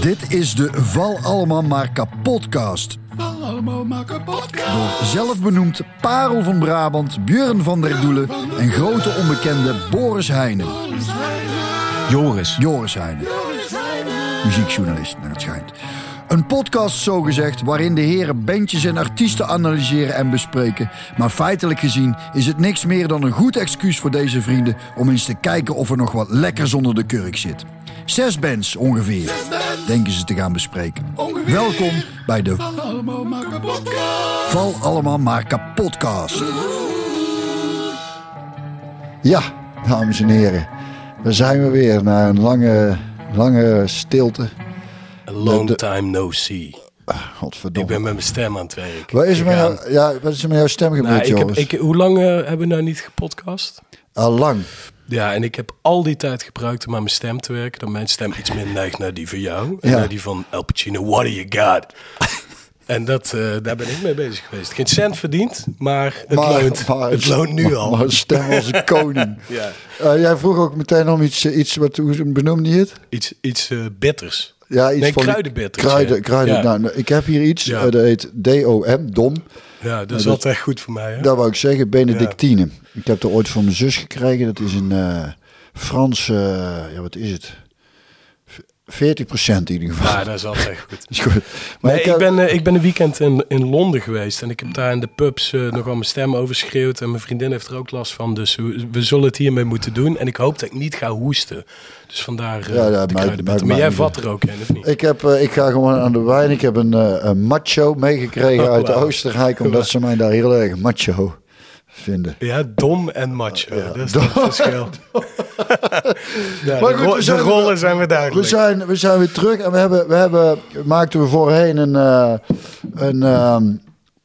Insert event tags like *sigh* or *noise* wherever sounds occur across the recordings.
Dit is de Val Allemaal Maar Kapotcast. Val allemaal maar. Door zelfbenoemd Parel van Brabant, Björn van der Doelen en grote onbekende Boris Heijnen. Joris. Joris Heijnen. Muziekjournalist, naar het schijnt. Een podcast zogezegd waarin de heren bandjes en artiesten analyseren en bespreken. Maar feitelijk gezien is het niks meer dan een goed excuus voor deze vrienden om eens te kijken of er nog wat lekkers onder de kurk zit. Zes bands ongeveer, denken ze te gaan bespreken. Ongeveer. Welkom bij de Val allemaal maar kapot. Val Allemaal Maar Kapotcast. Ja, dames en heren. Daar zijn we weer na een lange, lange stilte. A long De- de- time no see. Ik Godverdomme. ben met mijn stem aan het werk. Wat is, er met jou, ja, wat is er met jouw stem gebeurd, Nou, ik heb, ik, hoe lang eh, hebben we nou niet gepodcast? Al lang. Ja, en ik heb al die tijd gebruikt om aan mijn stem te werken. Dat mijn stem iets meer neigt naar die van jou. En Ja. naar die van El Pacino, what do you got? en dat, eh, daar ben ik mee bezig geweest. Geen cent verdiend, maar het loont. het loont nu maar- al. Maar een stem als een koning. *laughs* ja, Eh, jij vroeg ook meteen om iets, iets wat, hoe benoemde je het? iets, iets eh, bitters. Ja, iets Nee, van kruidenbitters, Kruiden, kruiden. Ja. Nou, nou, ik heb hier iets, Ja. eh, dat heet DOM, DOM. Ja, dat is altijd goed voor mij. Hè? Dat wou ik zeggen, Benedictine. Ik heb er ooit van mijn zus gekregen. Dat is een eh Frans, eh, ja wat is het? V- 40 procent in ieder geval. Ja, dat is altijd goed. *laughs* is goed. Maar Nee, ik, heb- ben, eh, ik ben een weekend in, in Londen geweest en ik heb daar in de pubs eh, nogal mijn stem overschreeuwd. En mijn vriendin heeft er ook last van, dus we, we zullen het hiermee moeten doen. En ik hoop dat ik niet ga hoesten. Dus vandaar eh, Ja, ja, de maakt- Maar jij vat er ook in, of niet? Ik, heb, eh, ik ga gewoon aan de wijn. Ik heb een, eh, een macho meegekregen Oh, uit. Oostenrijk. Omdat *laughs* ze mij daar heel erg macho vinden. Ja, dom en macho. Ja, dat is dom. het verschil. *laughs* ja, Maar de, goed, we de zijn- rollen zijn weer We duidelijk. zijn, we zijn weer terug en we, hebben, we hebben, maakten we voorheen een, eh, een, ehm,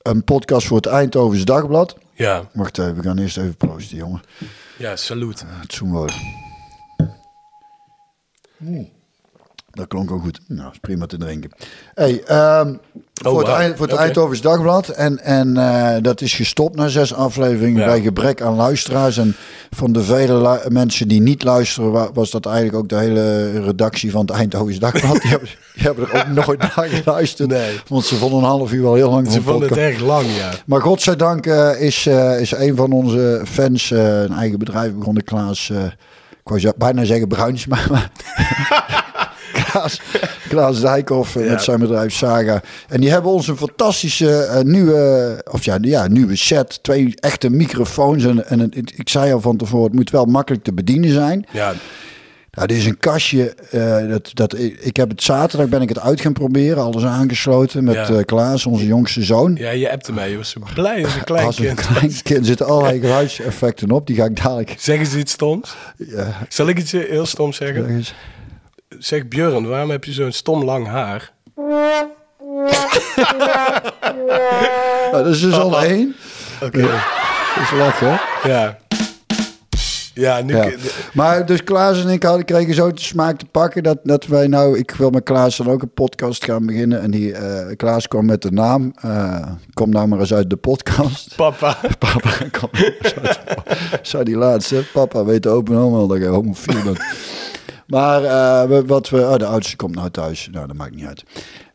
een podcast voor het Eindhovens Dagblad. Ja, Wacht even, we gaan eerst even proosten, jongen. ja, salut. Het zoenwoord. Dat klonk ook goed. Nou, is prima te drinken. Hey, ehm, voor, het, eind, voor het Oké. Eindhovens Dagblad. En, en eh, dat is gestopt na zes afleveringen Ja. bij gebrek aan luisteraars. En van de vele mensen die niet luisteren, wa- was dat eigenlijk ook de hele redactie van het Eindhovens Dagblad. *laughs* die, hebben, die hebben er ook nooit naar geluisterd. Nee. Want ze vonden een half uur wel heel lang. Ze vonden het erg lang, ja. Maar godzijdank eh, is, eh, is een van onze fans een eigen bedrijf begonnen, Klaas. ik wou bijna zeggen Bruinsma, maar *laughs* Klaas, Klaas Dijkhoff Ja. met zijn bedrijf Saga. En die hebben ons een fantastische eh, nieuwe, of ja, ja, nieuwe set. Twee echte microfoons. En, en het- ik zei al van tevoren, het moet wel makkelijk te bedienen zijn. Ja, Nou, dit is een kastje. eh, dat, dat, ik, heb het zaterdag ben ik het uit gaan proberen. Alles aangesloten met Ja. eh, Klaas, onze jongste zoon. ja je hebt ermee. Je was zo blij als een klein Als een kind. klein kind zitten allerlei geluidseffecten op. Die ga ik dadelijk. Zeggen ze iets stoms? Ja, Zal ik iets heel stoms zeggen? Zeg Björn, waarom heb je zo'n stom lang haar? *laughs* Nou, dat is dus al één. Oké. Dat is lachen. Ja. Ja, nu... Ja. Maar dus Klaas en ik hadden, kregen zo de smaak te pakken dat, dat wij nou... Ik wil met Klaas dan ook een podcast gaan beginnen. En die, eh, Klaas kwam met de naam. eh, kom nou maar eens uit de podcast. Papa. *laughs* Papa, kom de die laatste. Papa weet open allemaal dat je homofiel bent. Maar eh, wat we... Oh, de oudste komt nou thuis. Nou, dat maakt niet uit.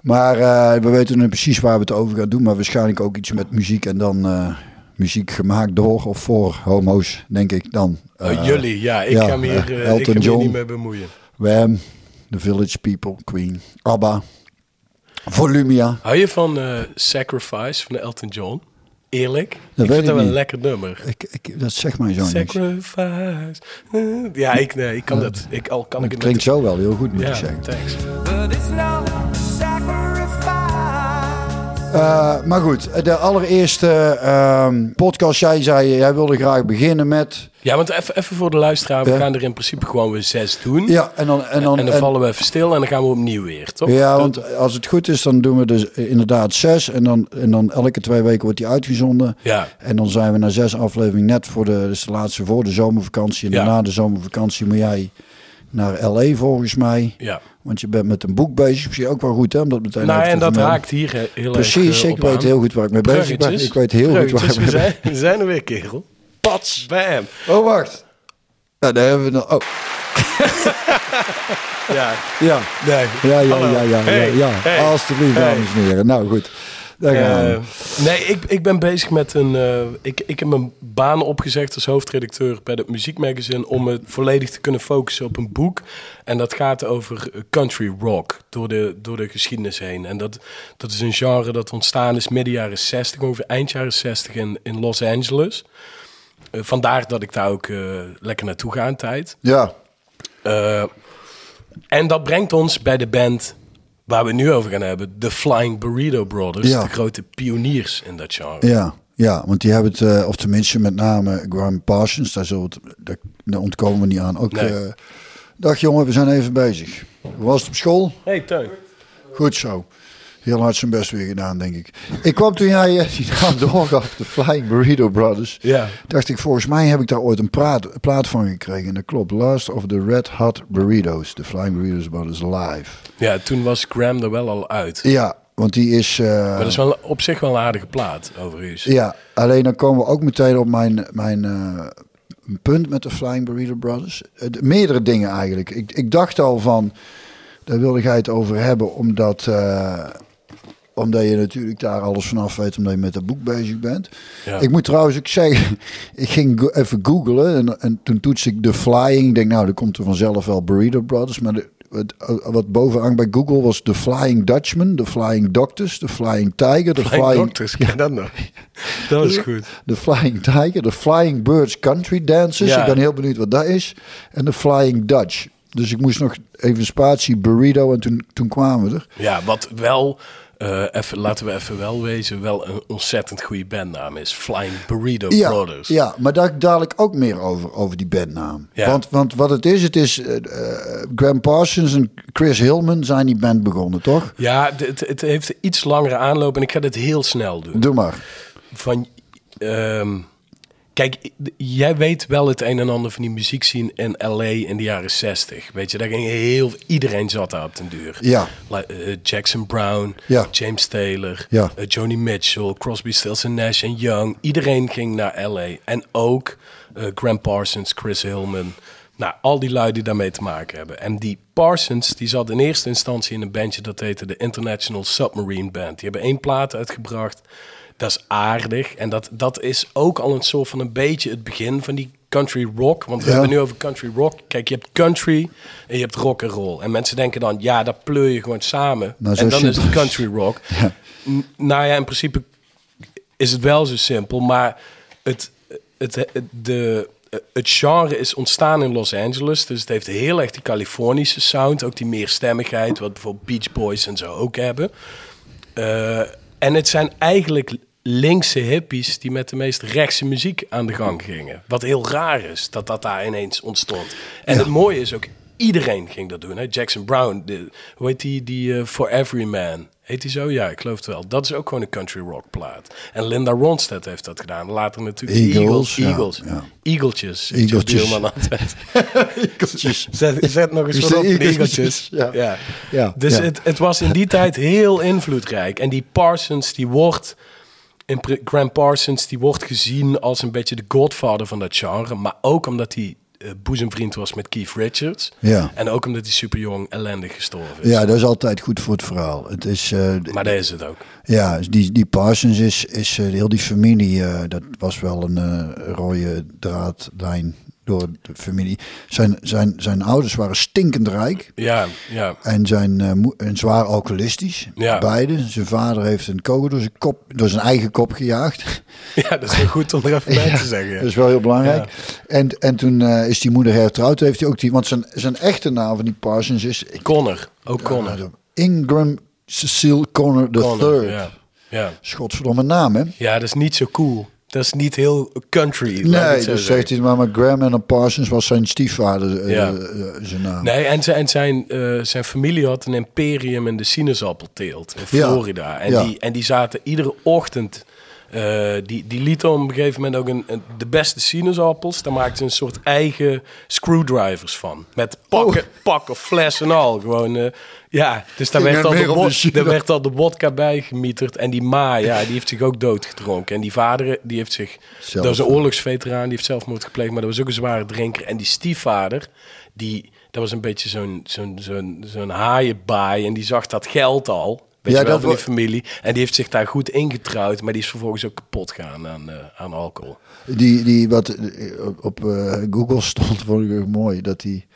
Maar eh, we weten nu precies waar we het over gaan doen. Maar waarschijnlijk ook iets met muziek. En dan eh, muziek gemaakt door of voor homo's, denk ik dan. Oh, jullie, ja. Ik ja, ga me hier, ik ga John. niet mee bemoeien. Wham, The Village People, Queen, ABBA, Volumia. Hou je van Sacrifice van Elton John? Eerlijk? Dat ik weet vind ik dat wel een niet. lekker nummer. Ik, ik, dat zegt mij zo. Sacrifice. Eh, Ja, ik, nee, ik kan dat. Ik, al kan ik Het het klinkt zo wel heel goed, moet Ja, ik zeggen. thanks. Eh, maar goed, de allereerste ehm, podcast, jij zei, jij wilde graag beginnen met... Ja, want even, even voor de luisteraar. We Ja. gaan er in principe gewoon weer zes doen. Ja, en dan... En dan, en dan en- vallen we even stil en dan gaan we opnieuw weer, toch? Ja, want als het goed is, dan doen we dus inderdaad zes. En dan, en dan elke twee weken wordt die uitgezonden. Ja. En dan zijn we na zes afleveringen net voor de, dus de laatste voor de zomervakantie. En Ja. daarna de zomervakantie moet jij naar L.A. volgens mij. Ja. Want je bent met een boek bezig. Misschien ook wel goed, hè? Om dat meteen Nou, en dat raakt hier eh, heel Precies, erg eh, ik weet aan. heel goed waar ik mee bezig ben. Ik weet heel goed waar ik mee zijn, we zijn er weer, kerel. Pats. Bam. Oh, wacht. Ja, daar hebben we nog... Oh, *laughs* Ja, ja. nee. Ja, ja, ja, ja, Hey, ja, ja. hey, Alsjeblieft, hey. dames en heren. Nou goed, daar gaan we. Eh, nee, ik, ik ben bezig met een. eh, ik, ik heb mijn baan opgezegd als hoofdredacteur bij het muziekmagazine om me volledig te kunnen focussen op een boek. En dat gaat over country rock door de, door de geschiedenis heen. En dat, dat is een genre dat ontstaan is midden jaren 60, ongeveer eind jaren 60 in, in Los Angeles. Eh, vandaar dat ik daar ook lekker naartoe ga een tijd. Ja, en dat brengt ons bij de band waar we het nu over gaan hebben. De Flying Burrito Brothers. Ja. De grote pioniers in dat genre. ja, ja, want die hebben het, eh, of tenminste met name Graham Parsons, daar, zullen we het, daar, daar ontkomen we niet aan. Ook, Nee. eh, dag jongen, we zijn even bezig. Hoe was het op school? Hey Teun. Goed zo. Heel hard zijn best weer gedaan, denk ik. Ik kwam toen jij eh, *laughs* die naam doorgaf, de Flying Burrito Brothers. Ja. Dacht ik, volgens mij heb ik daar ooit een praat, plaat van gekregen. En dat klopt. Last of the Red Hot Burritos. De Flying Burritos Brothers live. ja, toen was Graham er wel al uit. Ja, want die is... eh, Maar dat is wel op zich wel een aardige plaat, overigens. Ja, alleen dan komen we ook meteen op mijn, mijn eh, punt met de Flying Burrito Brothers. Eh, de- meerdere dingen eigenlijk. Ik, ik dacht al van, daar wilde jij het over hebben, omdat, omdat je natuurlijk daar alles vanaf weet, omdat je met dat boek bezig bent. Ja. Ik moet trouwens ook zeggen, *laughs* ik ging go- even googlen en, en toen toets ik de Flying. Ik denk, nou, dan komt er vanzelf wel Burrito Brothers. Maar de, wat, wat bovenaan bij Google was de Flying Dutchman, de Flying Doctors, de Flying Tiger, de Flying Flying... Doctors, ken dat nog? *laughs* Dat was goed. De Flying Tiger, de Flying Birds Country Dancers. Ja. Ik ben heel benieuwd wat dat is. En de Flying Dutch. Dus ik moest nog even spatie burrito en toen, toen kwamen we er. Ja, wat wel, eh, even, laten we even wel wezen, wel een ontzettend goede bandnaam is. Flying Burrito Ja, Brothers. ja, maar daar dadelijk ook meer over, over die bandnaam. Ja. Want, want wat het is, het is eh, Graham Parsons en Chris Hillman zijn die band begonnen, toch? Ja, het, het heeft een iets langere aanloop en ik ga dit heel snel doen. Doe maar. van. ehm, kijk, jij weet wel het een en ander van die muziek zien in LA in de jaren 60. Weet je, daar ging heel iedereen zat daar op den duur. Ja. Eh, Jackson Brown, Ja. James Taylor, Ja. eh, Joni Mitchell, Crosby, Stills Nash en Young. Iedereen ging naar LA en ook eh Graham Parsons, Chris Hillman. Nou, al die lui die daarmee te maken hebben. En die Parsons, die zat in eerste instantie in een bandje dat heette de International Submarine Band. Die hebben één plaat uitgebracht. Dat is aardig. En dat, dat is ook al een soort van een beetje het begin van die country rock. Want we Ja. hebben nu over country rock. Kijk, je hebt country en je hebt rock en roll. En mensen denken dan, ja, dat pleur je gewoon samen. Nou, en dan is simpel het is het. country rock. *laughs* Nou ja, in principe is het wel zo simpel. Maar het, het, het, de, het genre is ontstaan in Los Angeles. Dus het heeft heel erg die Californische sound. Ook die meerstemmigheid, wat bijvoorbeeld Beach Boys en zo ook hebben. Eh, en het zijn eigenlijk linkse hippies die met de meest rechtse muziek aan de gang gingen. Wat heel raar is, dat dat daar ineens ontstond. En het mooie is ook, iedereen ging dat doen. Hè? Jackson Brown, de, hoe heet die, die eh, For Every Man? Heet die zo? Ja, ik geloof het wel. Dat is ook gewoon een country rock plaat. En Linda Ronstadt heeft dat gedaan. Later natuurlijk Eagles, Eagles. ja, Eagles. ja. Eagletjes. *laughs* Eagletjes. Eagletjes. Zet, zet nog eens wat de op, Eagletjes, Eagletjes. *laughs* ja. Ja. Ja, Dus. Het, het was in die tijd heel invloedrijk. En die Parsons, die wordt... In Graham Parsons, die wordt gezien als een beetje de godfather van dat genre. Maar ook omdat hij eh, boezemvriend was met Keith Richards. Ja. En ook omdat hij super jong ellendig gestorven is. Ja, dat is altijd goed voor het verhaal. Het is, eh, Maar dat is het ook. Ja, dus die, die Parsons is, is eh, heel die familie, dat was wel een rode draadlijn door de familie. Zijn, zijn, zijn ouders waren stinkend rijk Ja, ja. en zijn moe- en zwaar alcoholistisch. Ja. Beide. Zijn vader heeft een kogel door zijn, kop, door zijn eigen kop gejaagd. *laughs* Ja, dat is wel goed om er even bij *laughs* te zeggen. Dat is wel heel belangrijk. En, en toen eh, is die moeder hertrouwd. Heeft hij ook die, want zijn, zijn echte naam van die Parsons is Connor, ook Connor. Ingram Cecile Connor III. Connor, ja. Ja. Schotsverdomme naam, hè? ja, dat is niet zo cool. Dat is niet heel country. Nee, dus zegt hij maar, maar Graham en Parsons was zijn stiefvader, eh, Ja. eh, zijn naam. Nee, en zijn, en zijn, eh, zijn familie had een imperium in de sinaasappelteelt in Ja. Florida. En, Ja. die, en die zaten iedere ochtend Eh, die, die lieten op een gegeven moment ook een, een- de beste sinaasappels. Daar maakten ze een soort eigen screwdrivers van. Met pakken, pakken, fles en al. Gewoon, eh, ja, dus daar werd, er al de, de daar werd al de wodka bij gemieterd. En die ma, ja, die heeft zich ook doodgedronken. En die vader, die heeft zich... Zelf- Dat is een oorlogsveteraan, die heeft zelfmoord gepleegd. Maar dat was ook een zware drinker. En die stiefvader, die, dat was een beetje zo'n zo'n zo'n zo'n haaienbaai. En die zag dat geld al. Weet Ja, je wel, dat van die familie. En die heeft zich daar goed ingetrouwd. Maar die is vervolgens ook kapot gegaan aan, eh, aan alcohol. Die, die wat eh, op, eh, Google *laughs* stond, vond ik ook mooi. Dat hij,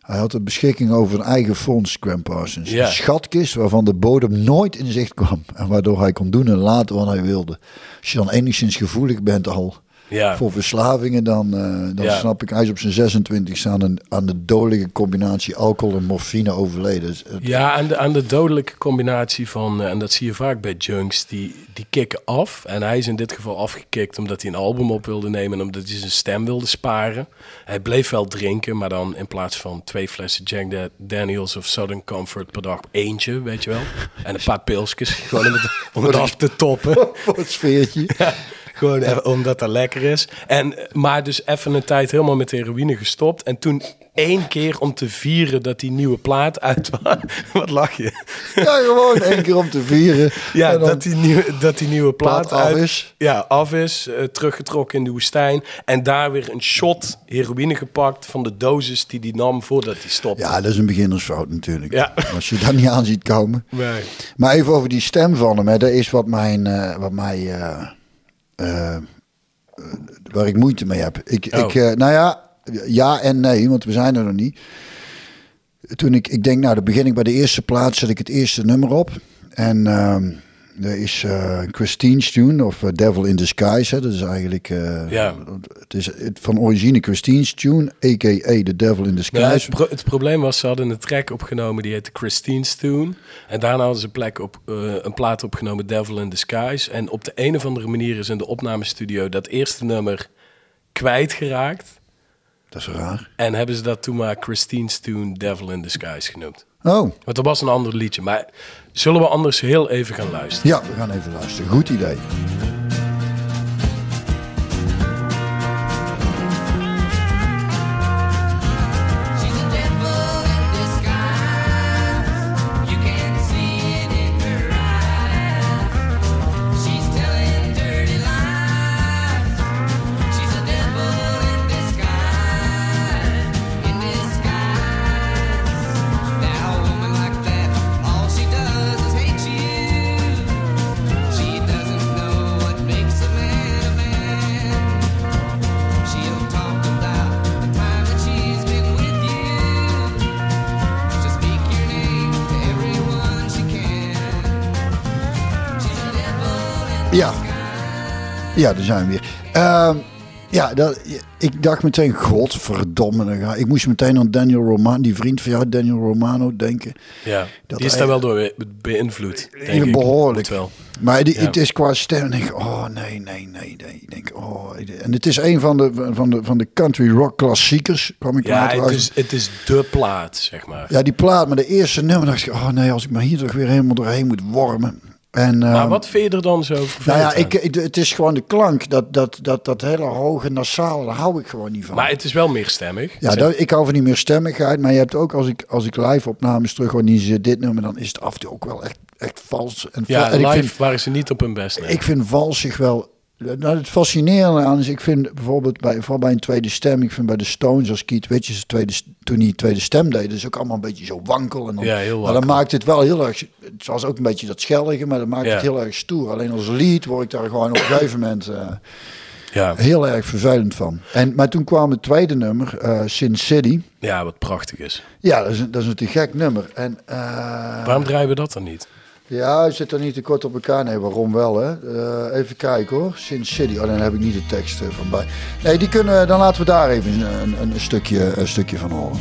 hij had een beschikking over een eigen fonds, Graham Parsons. Ja. Een schatkist waarvan de bodem nooit in zicht kwam. En waardoor hij kon doen en laten wat hij wilde. Als je dan enigszins gevoelig bent al Ja. voor verslavingen, dan, eh, dan Ja. snap ik. Hij is op zijn 26 aan, een, aan de dodelijke combinatie alcohol en morfine overleden. Dus het- Ja, aan de, aan de dodelijke combinatie van, eh, en dat zie je vaak bij junks, die, die kicken af. En hij is in dit geval afgekikt omdat hij een album op wilde nemen en omdat hij zijn stem wilde sparen. Hij bleef wel drinken, maar dan in plaats van twee flessen Jack Da- Daniels of Southern Comfort per dag eentje, weet je wel. En een paar pilsjes, gewoon om het, om het af te toppen. *laughs* voor het sfeertje. Gewoon even omdat dat lekker is. En, maar dus even een tijd helemaal met heroïne gestopt. En toen één keer om te vieren dat die nieuwe plaat uit was. *laughs* Wat lach je? Ja, gewoon één keer om te vieren. Ja, dat die, nieuwe, dat die nieuwe plaat, plaat af is. Ja, af is. eh, teruggetrokken in de woestijn. En daar weer een shot heroïne gepakt van de dosis die hij nam voordat hij stopte. Ja, dat is een beginnersfout natuurlijk. Ja. Als je dat niet aan ziet komen. Nee. Maar even over die stem van hem. Hè. Dat is wat, mijn, eh, wat mij, eh, eh, eh, waar ik moeite mee heb. Ik, Oh. ik, eh, nou ja, ja en nee, want we zijn er nog niet. Toen ik, ik denk, nou, dan begin ik bij de eerste plaats, zet ik het eerste nummer op. En ehm er is eh Christine's tune, of eh, Devil in Disguise. Hè. Dat is eigenlijk, eh, Ja. het is het van origine Christine's tune, a.k.a. The Devil in Ja, Disguise. het, pro- het probleem was, ze hadden een track opgenomen die heette Christine's Tune. En daarna hadden ze een, plek op, een plaat opgenomen, Devil in Disguise. En op de een of andere manier is in de opnamestudio dat eerste nummer kwijtgeraakt. Dat is raar. En hebben ze dat toen maar Christine's Tune, Devil in Disguise genoemd. Oh, Want dat was een ander liedje. Maar zullen we anders heel even gaan luisteren? ja, we gaan even luisteren. Goed idee. Ja, daar zijn we weer. Ehm, ja, dat, ik dacht meteen, godverdomme. ga- Ik moest meteen aan Daniel Romano, die vriend van jou, Daniel Romano, denken. Ja, Dat die is daar wel door be- beïnvloed, denk ik. behoorlijk. Wel. Maar die, Ja. het is qua stem, denk ik, oh nee, nee, nee, nee. Ik denk, oh, en het is een van de, van de, van de country rock klassiekers, kwam ik Ja, het uit. is, het is de plaat, zeg maar. Ja, die plaat, maar de eerste nummer dacht ik, oh nee, als ik maar hier toch weer helemaal doorheen moet wormen. En, Maar ehm, wat vind je er dan zo Nou ja, ik, ik- het is gewoon de klank, dat, dat, dat, dat hele hoge nasale, daar hou ik gewoon niet van. Maar het is wel meerstemmig. Ja, Zeg- dat, ik hou van die meer stemmigheid. Maar je hebt ook als ik, als ik live opnames terug ze dit nummer, dan is het af en toe ook wel echt, echt vals. En, ja, en live ik vind, waren ze niet op hun best. nee. ik vind vals zich wel. Nou, het fascinerende aan is, ik vind bijvoorbeeld bij, vooral bij een tweede stem, ik vind bij de Stones als Keith Richards de tweede, toen hij tweede stem deed, is ook allemaal een beetje zo wankel. En dan, Ja, heel maar dan maakt het wel heel erg, het was ook een beetje dat schellige, maar dat maakt Ja. het heel erg stoer. Alleen als lead word ik daar gewoon op een gegeven moment eh, ja. heel erg vervelend van. En, maar toen kwam het tweede nummer, eh, Sin City. ja, wat prachtig is. Ja, dat is, een- dat is een te gek nummer. En, eh, Waarom draaien we dat dan niet? Ja, zit er niet te kort op elkaar. Nee, waarom wel, hè? Eh, even kijken hoor. Sin City. Oh, dan heb ik niet de tekst eh, van bij. Nee, die kunnen, dan laten we daar even een, een, een stukje, een stukje van horen.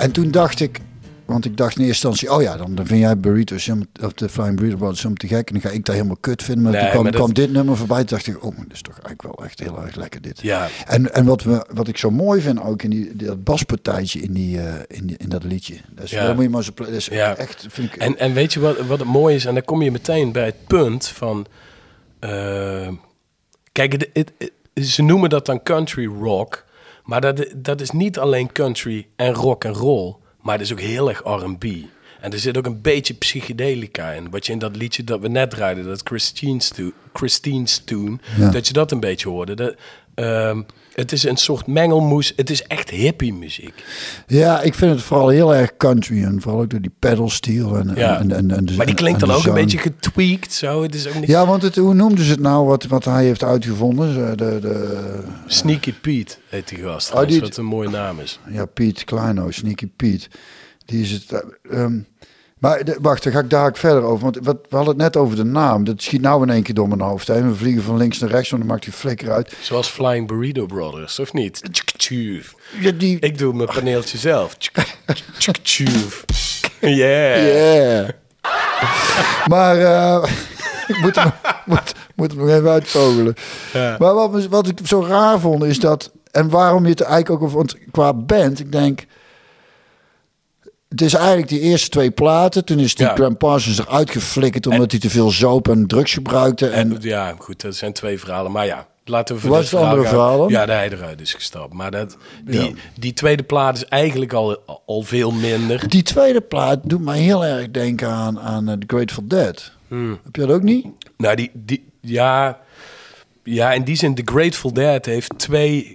En toen dacht ik, want ik dacht in eerste instantie, oh ja, dan, dan vind jij Burritos of de Flying Burrito Brothers helemaal te gek. En dan ga ik dat helemaal kut vinden. Maar Nee, toen kwam, maar dat- kwam dit nummer voorbij. Toen dacht ik, oh, dat is toch eigenlijk wel echt heel erg lekker dit. Ja. En, en wat, we, wat ik zo mooi vind ook in die, dat baspartijtje in, die, eh, in, die, in dat liedje. Dat is, Ja. dat moet je maar zo, dat is Ja. echt, vind ik, En, en weet je wat, wat het mooie is? En dan kom je meteen bij het punt van... eh, kijk, het, het- het- ze noemen dat dan country rock. Maar dat, dat is niet alleen country en rock en roll. Maar het is ook heel erg R&B. En er zit ook een beetje psychedelica in. Wat je in dat liedje dat we net draaiden, dat Christine's, to, Christine's Tune... Ja. dat je dat een beetje hoorde. Dat, ehm, het is een soort mengelmoes. Het is echt hippie muziek. Ja, ik vind het vooral heel erg country. En vooral ook door die pedalsteel. En, Ja. en, en, maar die klinkt dan ook een beetje getweakt. Zo. Het is ook niet... Ja, want het, hoe noemden ze het nou wat, wat hij heeft uitgevonden? De, de, Sneaky Pete heet die gast. Oh, die- Wat een mooie naam is. ja, Piet Kleino, Sneaky Piet. Die is het. eh, ehm, maar de- wacht, dan ga ik daar ook verder over. Want wat, we hadden het net over de naam. Dat schiet nou in één keer door mijn hoofd. Hè. We vliegen van links naar rechts, want dan maakt die flikker uit. Zoals Flying Burrito Brothers, of niet? Ja, die, Ik doe mijn paneeltje zelf. Yeah. Yeah. maar *laughs* ik moet hem, moet, moet hem nog even uitvogelen. Ja. Maar wat, wat ik zo raar vond is dat... En waarom je het eigenlijk ook... Want qua band, ik denk... Het is eigenlijk die eerste twee platen. Toen is die Ja. Graham Parsons eruit geflikkerd... omdat hij te veel zoop en drugs gebruikte. En, En ja, goed, dat zijn twee verhalen. Maar ja, laten we voor is het andere verhaal? Ja, dat hij eruit is gestapt. Maar dat, die, Ja. die tweede plaat is eigenlijk al, al veel minder. die tweede plaat doet mij heel erg denken aan, aan eh, The Grateful Dead. Hmm. Heb je dat ook niet? Nou, die, die, ja, ja, in die zin, The Grateful Dead heeft twee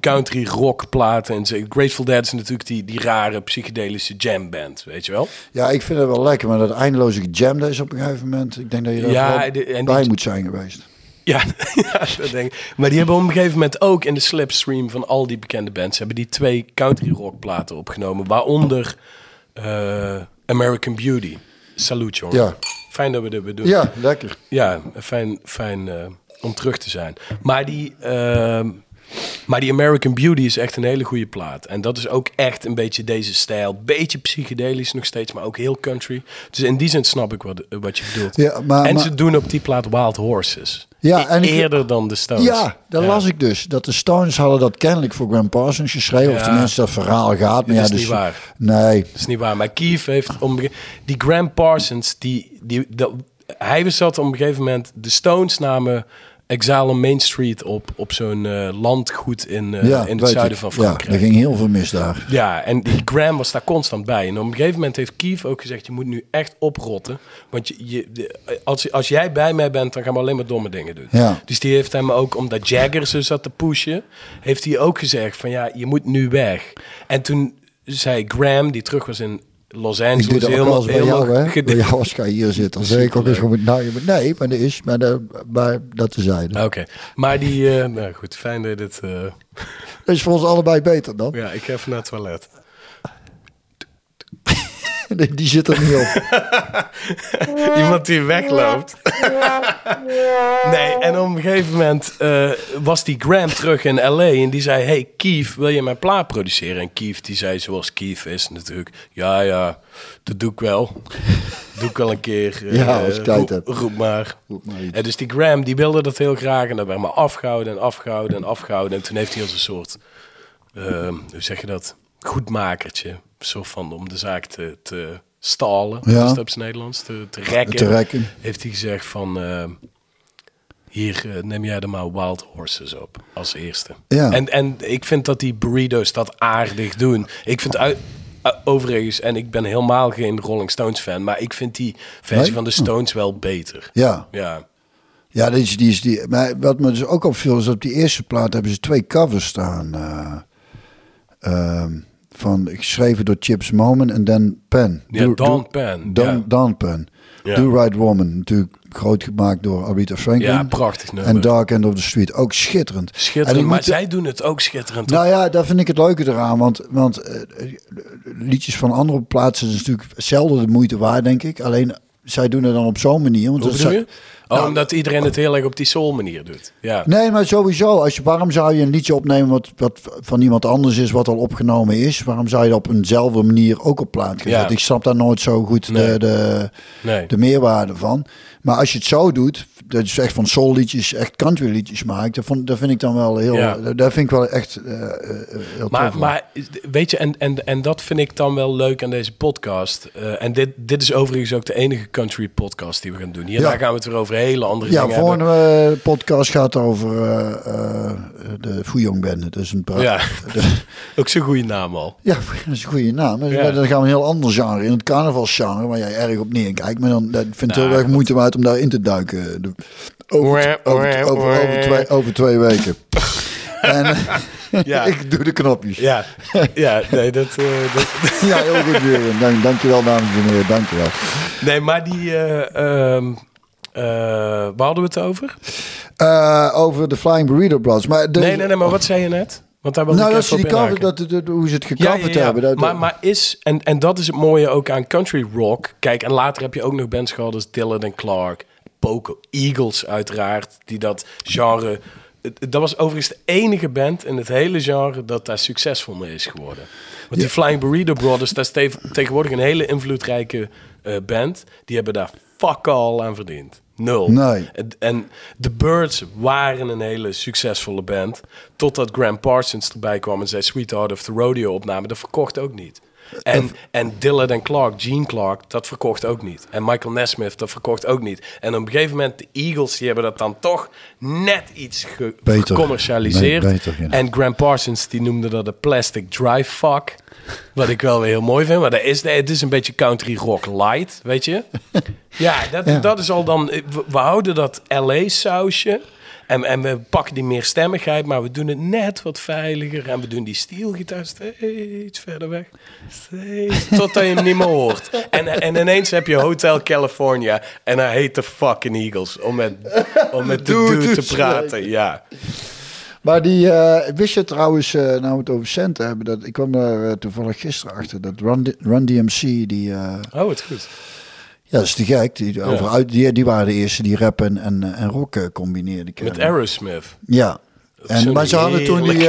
country rock platen. En Grateful Dead is natuurlijk die, die rare psychedelische jamband, weet je wel? Ja, ik vind het wel lekker. Maar dat eindeloze jam, dat is op een gegeven moment... Ik denk dat je daar Ja, de- en bij die- moet zijn geweest. Ja, *laughs* ja, dat denk ik. Maar die hebben op een gegeven moment ook in de slipstream van al die bekende bands... hebben die twee country rock platen opgenomen. Waaronder eh, American Beauty. Salute, jongen. Ja. Fijn dat we dit doen. Ja, lekker. Ja, fijn, fijn eh, om terug te zijn. Maar die, ehm, maar die American Beauty is echt een hele goede plaat. En dat is ook echt een beetje deze stijl. Beetje psychedelisch nog steeds, maar ook heel country. Dus in die zin snap ik wat, wat je bedoelt. Ja, maar- en maar- ze doen op die plaat Wild Horses. Ja, en ik- Eerder dan de Stones. Ja, dat las ik dus. Dat de Stones hadden dat kennelijk voor Graham Parsons geschreven. Of Ja. tenminste dat verhaal gaat. Maar Dat ja, is dus, niet waar. Nee. Dat is niet waar. Maar Keith heeft... Om, die Graham Parsons, die, die, dat, hij zat op een gegeven moment... De Stones namen Exile on Main Street op, op zo'n eh, landgoed in, eh, ja, in het zuiden ik. van Ja, Frankrijk. er ging heel veel mis daar. Ja, en die Graham was daar constant bij. En op een gegeven moment heeft Keith ook gezegd... je moet nu echt oprotten. Want je, je, als, als jij bij mij bent, dan gaan we alleen maar domme dingen doen. Ja. Dus die heeft hem ook, omdat Jagger zo zat te pushen... heeft hij ook gezegd van ja, je moet nu weg. En toen zei Graham, die terug was in Los Angeles... Ik doe dat ook wel eens bij helemaal jou, hè? Bij jou als ga je hier zitten. Dan zeg ik ook eens gewoon... Nou, je nee, maar dat is... Maar, dat, maar dat te zijn. Oké, maar die... eh, nou goed, fijn dat je dit... eh, Dat is voor ons allebei beter dan. ja, ik ga even naar het toilet. *laughs* Die, die zit er niet op. *laughs* Iemand die wegloopt. nee, en op een gegeven moment eh, was die Graham terug in L.A. en die zei... Hey Keith, wil je mijn plaat produceren? En Keith die zei zoals Keith is natuurlijk... Ja, ja, dat doe ik wel. doe ik wel een keer. *laughs* eh, Ja, als ik tijd roep, heb. roep maar. Roep maar. En dus die Graham die wilde dat heel graag. En dat werd maar afgehouden en afgehouden en afgehouden. En toen heeft hij als een soort... eh, hoe zeg je dat? Goedmakertje. Soort van om de zaak te... te stalen, Ja. is Nederlands, te, te rekken, Te rekken. heeft hij gezegd van... eh, hier, eh, neem jij er maar Wild Horses op als eerste. Ja. En, en ik vind dat die burritos dat aardig doen. Ik vind uit, uh, overigens, en ik ben helemaal geen Rolling Stones fan... maar ik vind die versie Nee? van de Stones wel beter. Ja. Ja, Ja, die is, die is die. Maar wat me dus ook opviel is dat op die eerste plaat hebben ze twee covers staan. eh, ehm, van geschreven door Chips Moman en Dan Penn. Ja, Do- Don Do- Penn, Don, ja. Don Penn. Do Right Woman, natuurlijk groot gemaakt door Aretha Franklin. ja prachtig nummer. En Dark End of the Street, ook schitterend. En Schitterend, maar zij doen het ook schitterend. Nou ja, daar vind ik het leuke eraan. Want, want eh, liedjes van andere plaatsen is natuurlijk zelden de moeite waard, denk ik. Alleen zij doen het dan op zo'n manier. Want Hoe bedoel je? Oh, omdat iedereen het heel erg op die soul manier doet. Ja. Nee, maar sowieso. Als je, waarom zou je een liedje opnemen wat, wat van iemand anders is, wat al opgenomen is? Waarom zou je dat op eenzelfde manier ook op plaat? Ja. Ik snap daar nooit zo goed Nee. de, de, Nee. de meerwaarde van. Maar als je het zo doet, dat is echt van soul liedjes, echt country liedjes maakt, dat, vond, dat vind ik dan wel heel, Ja. dat vind ik wel echt eh, eh, heel Maar, tof. maar weet je, en, en, en dat vind ik dan wel leuk aan deze podcast. Eh, en dit, dit is overigens ook de enige country podcast die we gaan doen. Hierna Ja. gaan we het weer over hele andere ja, dingen hebben. volgende podcast gaat over de Band. Dat is een Ja. *laughs* *laughs* Ook zo'n goede naam al. Ja, *laughs* dat is een goede naam. Dus Ja. Dan gaan we een heel ander genre in. Het carnavalsgenre, waar jij erg op neerkijkt. Maar dan dat vindt het Nou, heel erg moeite waard om daarin te duiken. De- over, over, over, over, twee, over twee weken. *laughs* en eh, Ja. *laughs* ik doe de knopjes. Ja, Ja, *laughs* ja nee, dat, eh, dat, heel goed weer. Dank, dankjewel, dames en heren. Dankjewel. nee, maar die... eh, ehm, eh, waar hadden we het over? Eh, over de Flying Burrito Brothers. Maar de, Nee, nee, nee, maar wat zei je net? Want daar wil Nou, ik op die cover, dat, dat, hoe ze het gecoverd ja, ja. hebben. Dat, maar, maar is, en, en dat is het mooie ook aan country rock. Kijk, en later heb je ook nog bands gehad als Dylan en Clark. Poco Eagles uiteraard, die dat genre... Dat was overigens de enige band in het hele genre dat daar succesvol mee is geworden. Want die Flying Burrito Brothers, dat is te- tegenwoordig een hele invloedrijke eh, band. Die hebben daar fuck all aan verdiend. Nul. Nee. En, The Birds waren een hele succesvolle band. Totdat Graham Parsons erbij kwam en zei Sweetheart of the Rodeo opname. Dat verkocht ook niet. En, en Dylan en Clark, Gene Clark, dat verkocht ook niet. En Michael Nesmith, dat verkocht ook niet. En op een gegeven moment, de Eagles, die hebben dat dan toch net iets ge- gecommercialiseerd. Nee, beter, ja. En Graham Parsons, die noemde dat een plastic dry fuck. Wat ik wel weer heel mooi vind. Maar dat is, het is een beetje country rock light, weet je? Ja, dat, Ja. dat is al dan... We, houden dat LA-sausje. En, en we pakken die meer stemmigheid, maar we doen het net wat veiliger. En we doen die steelgitaar steeds verder weg. Steeds, totdat je hem niet meer hoort. En, en ineens heb je Hotel California. En hij heet de fucking Eagles. Om met, om met de Dude dude te te praten, ja. Maar die, eh, wist je trouwens, eh, nou we het over centen hebben, dat, ik kwam daar eh, toevallig gisteren achter, dat Run, Run DMC, die, Oh, het goed. ja dat is te gek, die, over, uit, die, die waren de eerste die rap en, en, en rock combineerden. Met Aerosmith. Ja. En, maar ze hadden toen die...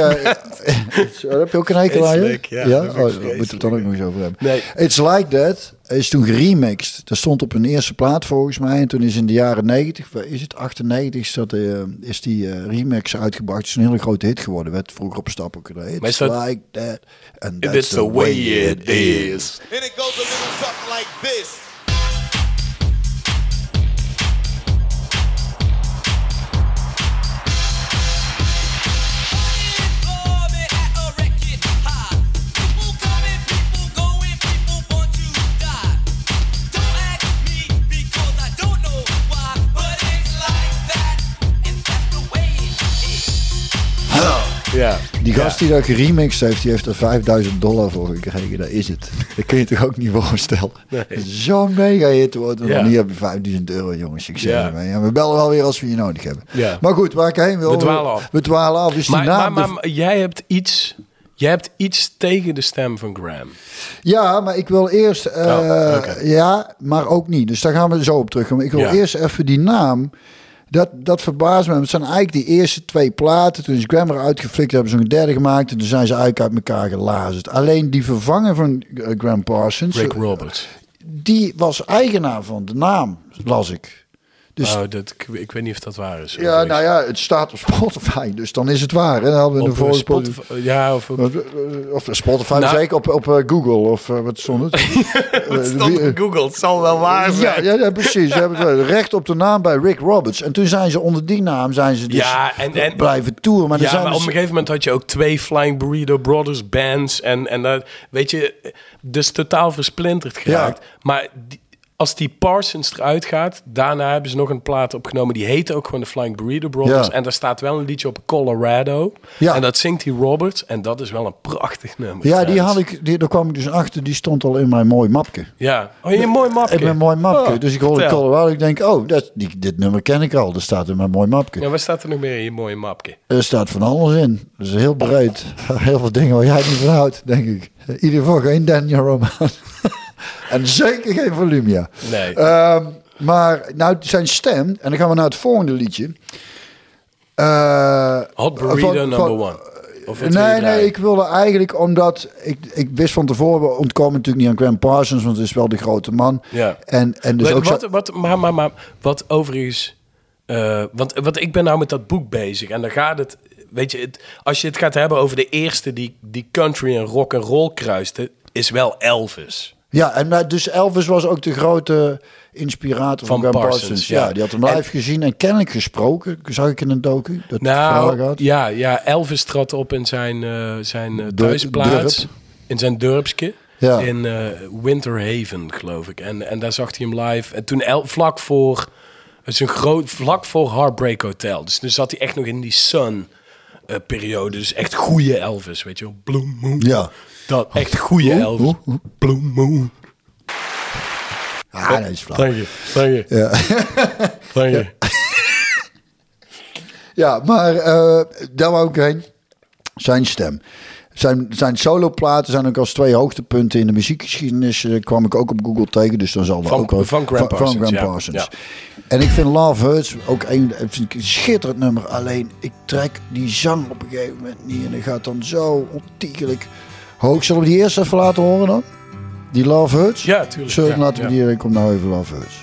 *laughs* *laughs* heb je ook een hekel aan je? Ja, ik Oh, daar moeten we het dan ook nog eens over hebben. Nee. It's Like That is toen geremixed. Dat stond op een eerste plaat volgens mij. En toen is in de jaren 90, waar is het 98, is, dat, eh, is die eh, remix uitgebracht. Het is een hele grote hit geworden. Werd vroeger op stap ook gedaan. It's is dat- Like That. And That's that's the way it is. And it goes a little something like this. Ja. Die gast die dat geremixed heeft, die heeft er 5000 dollar voor gekregen. Dat is het. Dat kun je toch ook niet voorstellen. Nee. Zo'n mega hit wordt. En Ja. dan hier heb je 5000 euro, jongens. Ik zeg Ja. Ja, we bellen wel weer als we je nodig hebben. Maar goed, waar ik heen wil. We dwalen af. We dwalen af. Die Maar, maar, jij hebt iets... Jij hebt iets tegen de stem van Graham. Ja, maar ik wil eerst... eh, Oh, oké. Ja, maar ook niet. Dus daar gaan we zo op terugkomen. Ik wil Ja. eerst even die naam... Dat, dat verbaast me. Het zijn eigenlijk die eerste twee platen. Toen is Grammar uitgeflikt, hebben ze een derde gemaakt. En toen zijn ze eigenlijk uit elkaar gelazerd. Alleen die vervanger van eh, Graham Parsons... Rick Roberts. die was eigenaar van de naam, las ik. Dus oh, dat, ik, ik weet niet of dat waar is. ja, nou ja, het staat op Spotify, dus dan is het waar. Hè? Dan hadden we Op de eh, Spotify. Ja, of op, Of Spotify, Nou- zeker op, op eh, Google of eh, wat stond het? *laughs* Eh, stond op Google. Het zal wel waar ja, zijn. ja, ja, precies. Ze hebben het recht op de naam bij Rick Roberts. En toen zijn ze onder die naam zijn ze dus Ja, en- en- blijven toeren. Maar ja, zijn maar op dus- een gegeven moment had je ook twee Flying Burrito Brothers bands. En, en dat, weet je, dus totaal versplinterd geraakt. Maar die- als die Parsons eruit gaat, daarna hebben ze nog een plaat opgenomen. Die heet ook gewoon de Flying Burrito Brothers. Ja. En daar staat wel een liedje op Colorado. Ja. En dat zingt die Roberts. En dat is wel een prachtig nummer. ja, die had ik, die, daar kwam ik dus achter. Die stond al in mijn mooi mapje. Ja. Oh, je mooi mapje. In mijn mooi mapje. Oh, dus ik hoorde. Colorado. Ik denk, oh, dat, die, dit nummer ken ik al. Dat staat in mijn mooi mapje. Ja, wat staat er nog meer in je mooie mapje? Er staat van alles in. Dat is heel breed. *laughs* Heel veel dingen waar jij niet van houdt, denk ik. In ieder geval geen Daniel Roman. *laughs* En zeker geen Volumia. Nee. Ehm, maar nou, zijn stem, en dan gaan we naar het volgende liedje. Eh, Hot burrito van- number one. Nee, nee, ik wilde eigenlijk omdat ik, ik wist van tevoren, we ontkomen natuurlijk niet aan Graham Parsons, want het is wel de grote man. Ja. En, en dus wat, ook wat, wat, maar, maar, maar wat overigens... eh, want, want ik ben nou met dat boek bezig. En dan gaat het... Weet je, het, als je het gaat hebben over de eerste die, die country en rock en roll kruiste... is wel Elvis. Ja, en nou, dus Elvis was ook de grote inspirator van, Van Parsons, Parsons. ja. Ja. die had hem live En- gezien en kennelijk gesproken. Zag ik in een docu. Dat Nou, ja, ja, Elvis trad op in zijn, eh, zijn eh, thuisplaats. Durp. In zijn dorpsje. Ja. In eh, Winter Haven, geloof ik. En, en daar zag hij hem live. En toen El, vlak voor... Het is een groot... Vlak voor Heartbreak Hotel. Dus toen zat hij echt nog in die Sun... eh, periode. Dus echt goede Elvis, weet je wel. Blue Moon. Ja. Dat, echt goede? Elvis. Blue Moon. Ah, nee, is flauw. Dank je, dank je. Ja. *laughs* Dank je. Ja, maar eh daar wou ik heen. Zijn stem. Zijn, zijn soloplaten zijn ook als twee hoogtepunten in de muziekgeschiedenis. eh, kwam ik ook op Google tegen, dus dan zal dat Van- ook wel... van Graham Parsons, Graham ja. Parsons. Ja. En ik vind Love Hurts ook een, vind ik een schitterend nummer. Alleen, ik trek die zang op een gegeven moment niet. En dat gaat dan zo ontiegelijk hoog. Zullen we die eerst even laten horen dan? Die Love Hurts? Ja, tuurlijk. Zullen Ja, laten we ja. die... Ik kom nou even Love Hurts.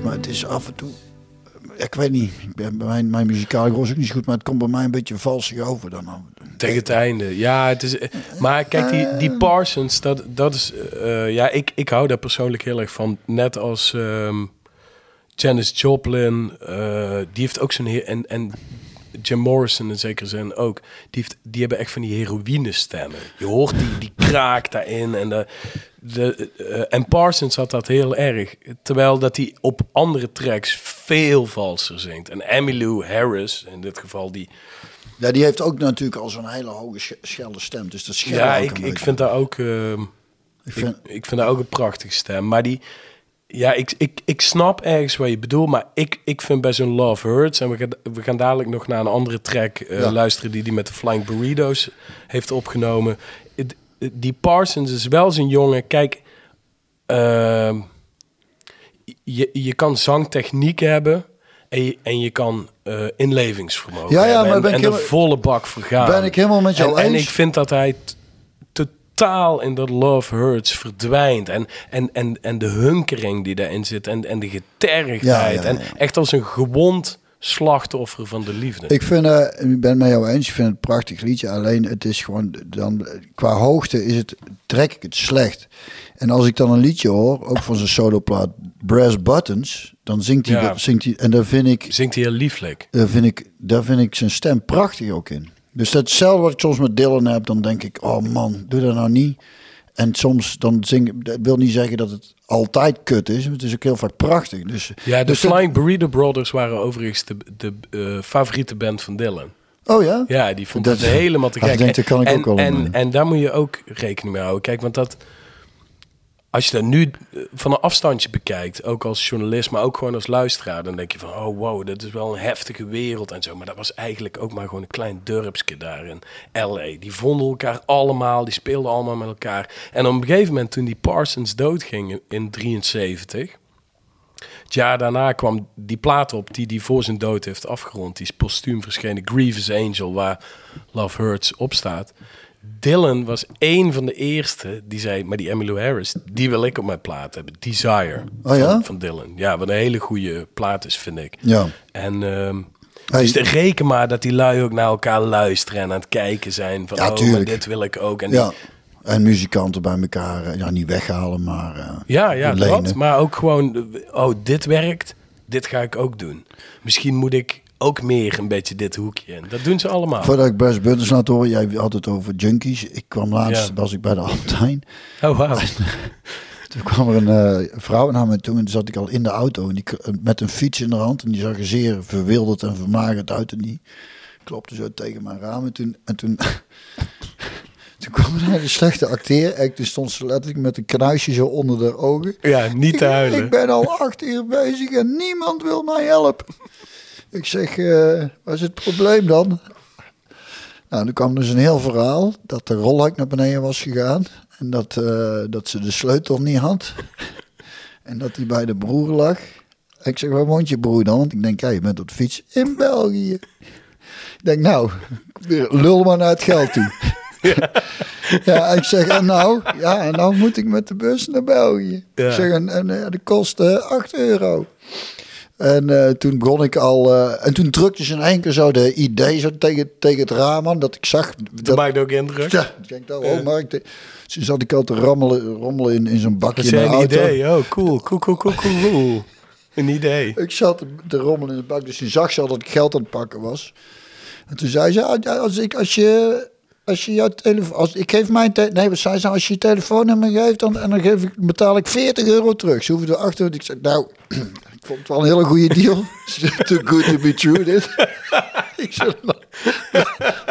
Maar het is af en toe... Ik weet niet, ik ben, bij mijn, mijn muzikale gros ook niet zo goed, maar het komt bij mij een beetje valsig over dan. Tegen het einde. Ja, het is. Maar kijk, die, Eh. die Parsons, dat, dat is. eh, ja, ik, ik hou daar persoonlijk heel erg van. Net als ehm Janis Joplin. eh, die heeft ook zo'n. heer En, en Jim Morrison in zekere zin ook. Die, heeft, die hebben echt van die heroïne stemmen. Je hoort die, die kraak daarin. En, de, de, eh, en Parsons had dat heel erg. Terwijl dat hij op andere tracks veel valser zingt. En Emmylou Harris, in dit geval, die. Ja, die heeft ook natuurlijk al zo'n hele hoge sch- schelle stem, dus dat scheelt Ja, ik, ik vind daar ook. ehm, Ik vind- ik, ik vind daar ook een prachtige stem. Maar die. Ja, ik, ik, ik snap ergens wat je bedoelt. Maar ik, ik vind bij zo'n Love Hurts. En we gaan, we gaan dadelijk nog naar een andere track eh, Ja. luisteren. die die met de Flying Burritos heeft opgenomen. Die Parsons is wel zo'n jongen. Kijk. ehm, je, je kan zangtechniek hebben. En je, en je kan eh, inlevingsvermogen Ja, ja, hebben. maar en, ben ik en de volle bak vergaan. Ben ik helemaal met jou en, en eens. ik vind dat hij totaal in dat Love Hurts verdwijnt. En, en, en, en de hunkering die daarin zit. En, en de getergdheid. Ja. En echt als een gewond slachtoffer van de liefde. Ik vind, eh, ik ben het met jou eens, ik vind het een prachtig liedje. Alleen het is gewoon, dan, qua hoogte is het, trek ik het slecht. En als ik dan een liedje hoor, ook van zijn soloplaat Brass Buttons, dan zingt hij, Ja. zingt hij en daar vind ik, Zingt hij heel lieflijk. daar vind ik, daar vind ik zijn stem prachtig ook in. Dus dat hetzelfde wat ik soms met Dylan heb, dan denk ik, oh man, doe dat nou niet. En soms dan zing ik, dat wil niet zeggen dat het altijd kut is, het is ook heel vaak prachtig. Dus, Ja, de dus dat- Flying Burrito Brothers waren overigens de, de eh, favoriete band van Dylan. oh ja? Ja, die vond Dat- het helemaal te gek. denk, kan ik en, ook wel en, en daar moet je ook rekening mee houden. Kijk, want dat... Als je dat nu eh, van een afstandje bekijkt, ook als journalist, maar ook gewoon als luisteraar, dan denk je van, oh wow, dat is wel een heftige wereld en zo. Maar dat was eigenlijk ook maar gewoon een klein dorpsje daar in L.A. Die vonden elkaar allemaal, die speelden allemaal met elkaar. En op een gegeven moment, toen die Parsons doodging in 73, het jaar daarna kwam die plaat op die hij voor zijn dood heeft afgerond. Die is postuum verschenen, Grievous Angel, waar Love Hurts op staat. Dylan was één van de eerste die zei... maar die Emmylou Harris, die wil ik op mijn plaat hebben. Desire Oh ja? van, van Dylan. Ja, wat een hele goede plaat is, vind ik. Ja. En ehm, Hey. dus de- reken maar dat die lui ook naar elkaar luisteren... en aan het kijken zijn van... Ja, oh, maar dit wil ik ook. En Ja. die- En muzikanten bij elkaar, eh, ja, niet weghalen, maar eh, Ja, ja, lenen. dat. Maar ook gewoon, oh, dit werkt, dit ga ik ook doen. Misschien moet ik ook meer een beetje dit hoekje in. Dat doen ze allemaal. Voordat ik Bas Buttons laat horen, jij had het over junkies. Ik kwam laatst, Ja. was ik bij de Albert Heijn. Oh, wauw. Toen kwam er een eh, vrouw naar me toe en toen zat ik al in de auto en die, k- met een fiets in de hand. En die zag er zeer verwilderd en vermagerd uit. En die klopte zo tegen mijn raam. En toen, en toen, *laughs* toen kwam er een slechte acteer. En toen stond ze letterlijk met een kruisje zo onder de ogen. Ja, niet te Ik- huilen. Ik ben al acht uur bezig en niemand wil mij helpen. Ik zeg, eh wat is het probleem dan? Nou, er kwam dus een heel verhaal dat de rolluik naar beneden was gegaan. En dat, eh, dat ze de sleutel niet had. *laughs* en dat hij bij de broer lag. Ik zeg, waar woont je broer dan? Want ik denk, ja, je bent op de fiets in België. Ik denk, nou, lul maar naar het geld toe. *laughs* *laughs* Ja, ik zeg, en nou? Ja, en nou moet ik met de bus naar België. Ja. Ik zeg, en, en eh, dat kost eh, 8 euro. En eh, toen begon ik al... eh, en toen drukte ze in één keer zo de idee zo tegen, tegen het raam aan. Dat ik zag... Dat Dat, maakt ook indruk. ja, ik denk, oh, oh, maar ik Toen zat ik al te rammelen, rommelen in, in zo'n bakje Dat auto. idee. Oh, cool, cool, cool, cool, cool, cool. Een idee. Ik zat te- rommelen in de bak, dus toen zag ze al dat ik geld aan het pakken was. En toen zei ze, ah, als, ik, als je... Als je jouw telefoon, als ik geef mijn nee, wat zei ze? Als je je telefoonnummer geeft, dan, en dan geef ik, betaal ik 40 euro terug. Ze hoeven er achter. Ik zei, nou, vond het wel een hele goede deal. *laughs* Too good to be true, dit. *laughs*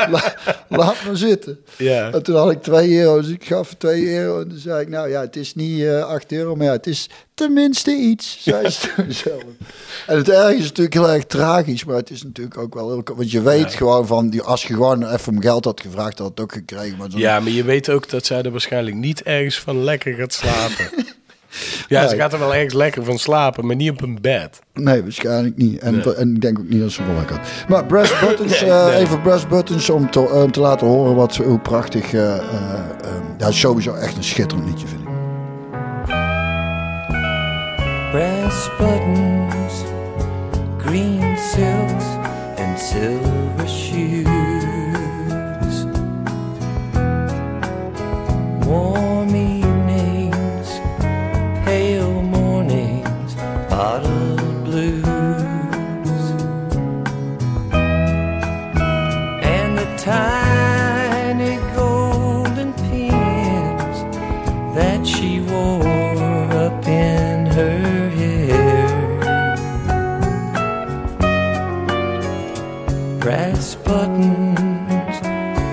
la- laat maar zitten. Ja. En toen had ik 2 euro, dus ik gaf 2 euro. En toen zei ik, nou ja, het is niet eh 8 euro, maar ja, het is tenminste iets, zei ze *laughs* zelf. En het erg is natuurlijk heel erg tragisch, maar het is natuurlijk ook wel heel... Want je weet gewoon van, die, als je gewoon even om geld had gevraagd, had het ook gekregen. Maar Ja, maar je weet ook dat zij er waarschijnlijk niet ergens van lekker gaat slapen. Ja, ze gaat er wel ergens lekker van slapen, maar niet op een bed. Nee, waarschijnlijk niet. En, Nee. en ik denk ook niet dat ze wel had. Maar Brass *laughs* Buttons, Nee, eh, nee. even Brass Buttons om te, om te laten horen wat, hoe prachtig... eh, eh, eh, ja, sowieso echt een schitterend liedje, vind ik. brass buttons, green silks, and silver shoes. Warm tiny golden pins that she wore up in her hair. Brass buttons,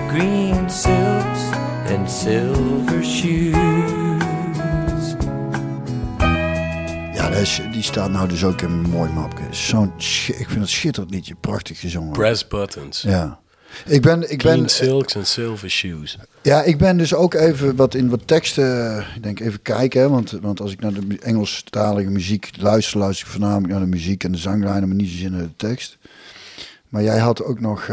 green silks, and silver shoes. Ja, dat is, die staat nou dus ook in mijn mooi mapje. Zo'n, ik vind het schitterend liedje, prachtig gezongen. Brass buttons. Ja. Ik ben, ik Green ben, silks en silver shoes. ja, ik ben dus ook even wat in wat teksten, ik denk even kijken, hè, want, want als ik naar de Engelstalige muziek luister, luister ik voornamelijk naar de muziek en de zanglijnen, maar niet zozeer naar de tekst. Maar jij had ook nog,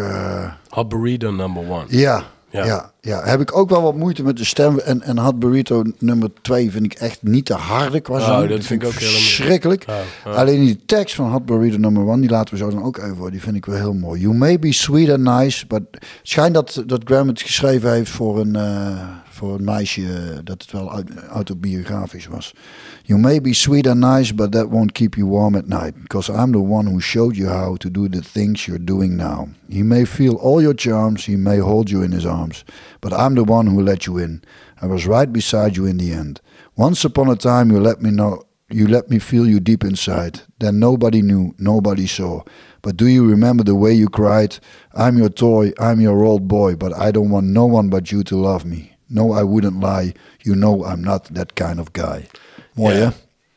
burrito number one. ja, Ja. ja. Ja, heb ik ook wel wat moeite met de stem. En, en Hot Burrito nummer 2 vind ik echt niet te harde qua Oh, zang. dat vind ik ook. Oh, oh. Alleen die tekst van Hot Burrito nummer 1, die laten we zo dan ook even horen. Die vind ik wel heel mooi. You may be sweet and nice, but... Het schijnt dat, dat Graham het geschreven heeft voor een, eh, voor een meisje, eh, dat het wel au- autobiografisch was. You may be sweet and nice, but that won't keep you warm at night. Because I'm the one who showed you how to do the things you're doing now. He may feel all your charms, he may hold you in his arms. But I'm the one who let you in. I was right beside you in the end. Once upon a time you let me know you let me feel you deep inside. Then nobody knew, nobody saw. But do you remember the way you cried? I'm your toy, I'm your old boy, but I don't want no one but you to love me. No, I wouldn't lie. You know I'm not that kind of guy. Mooi, Ja. hè?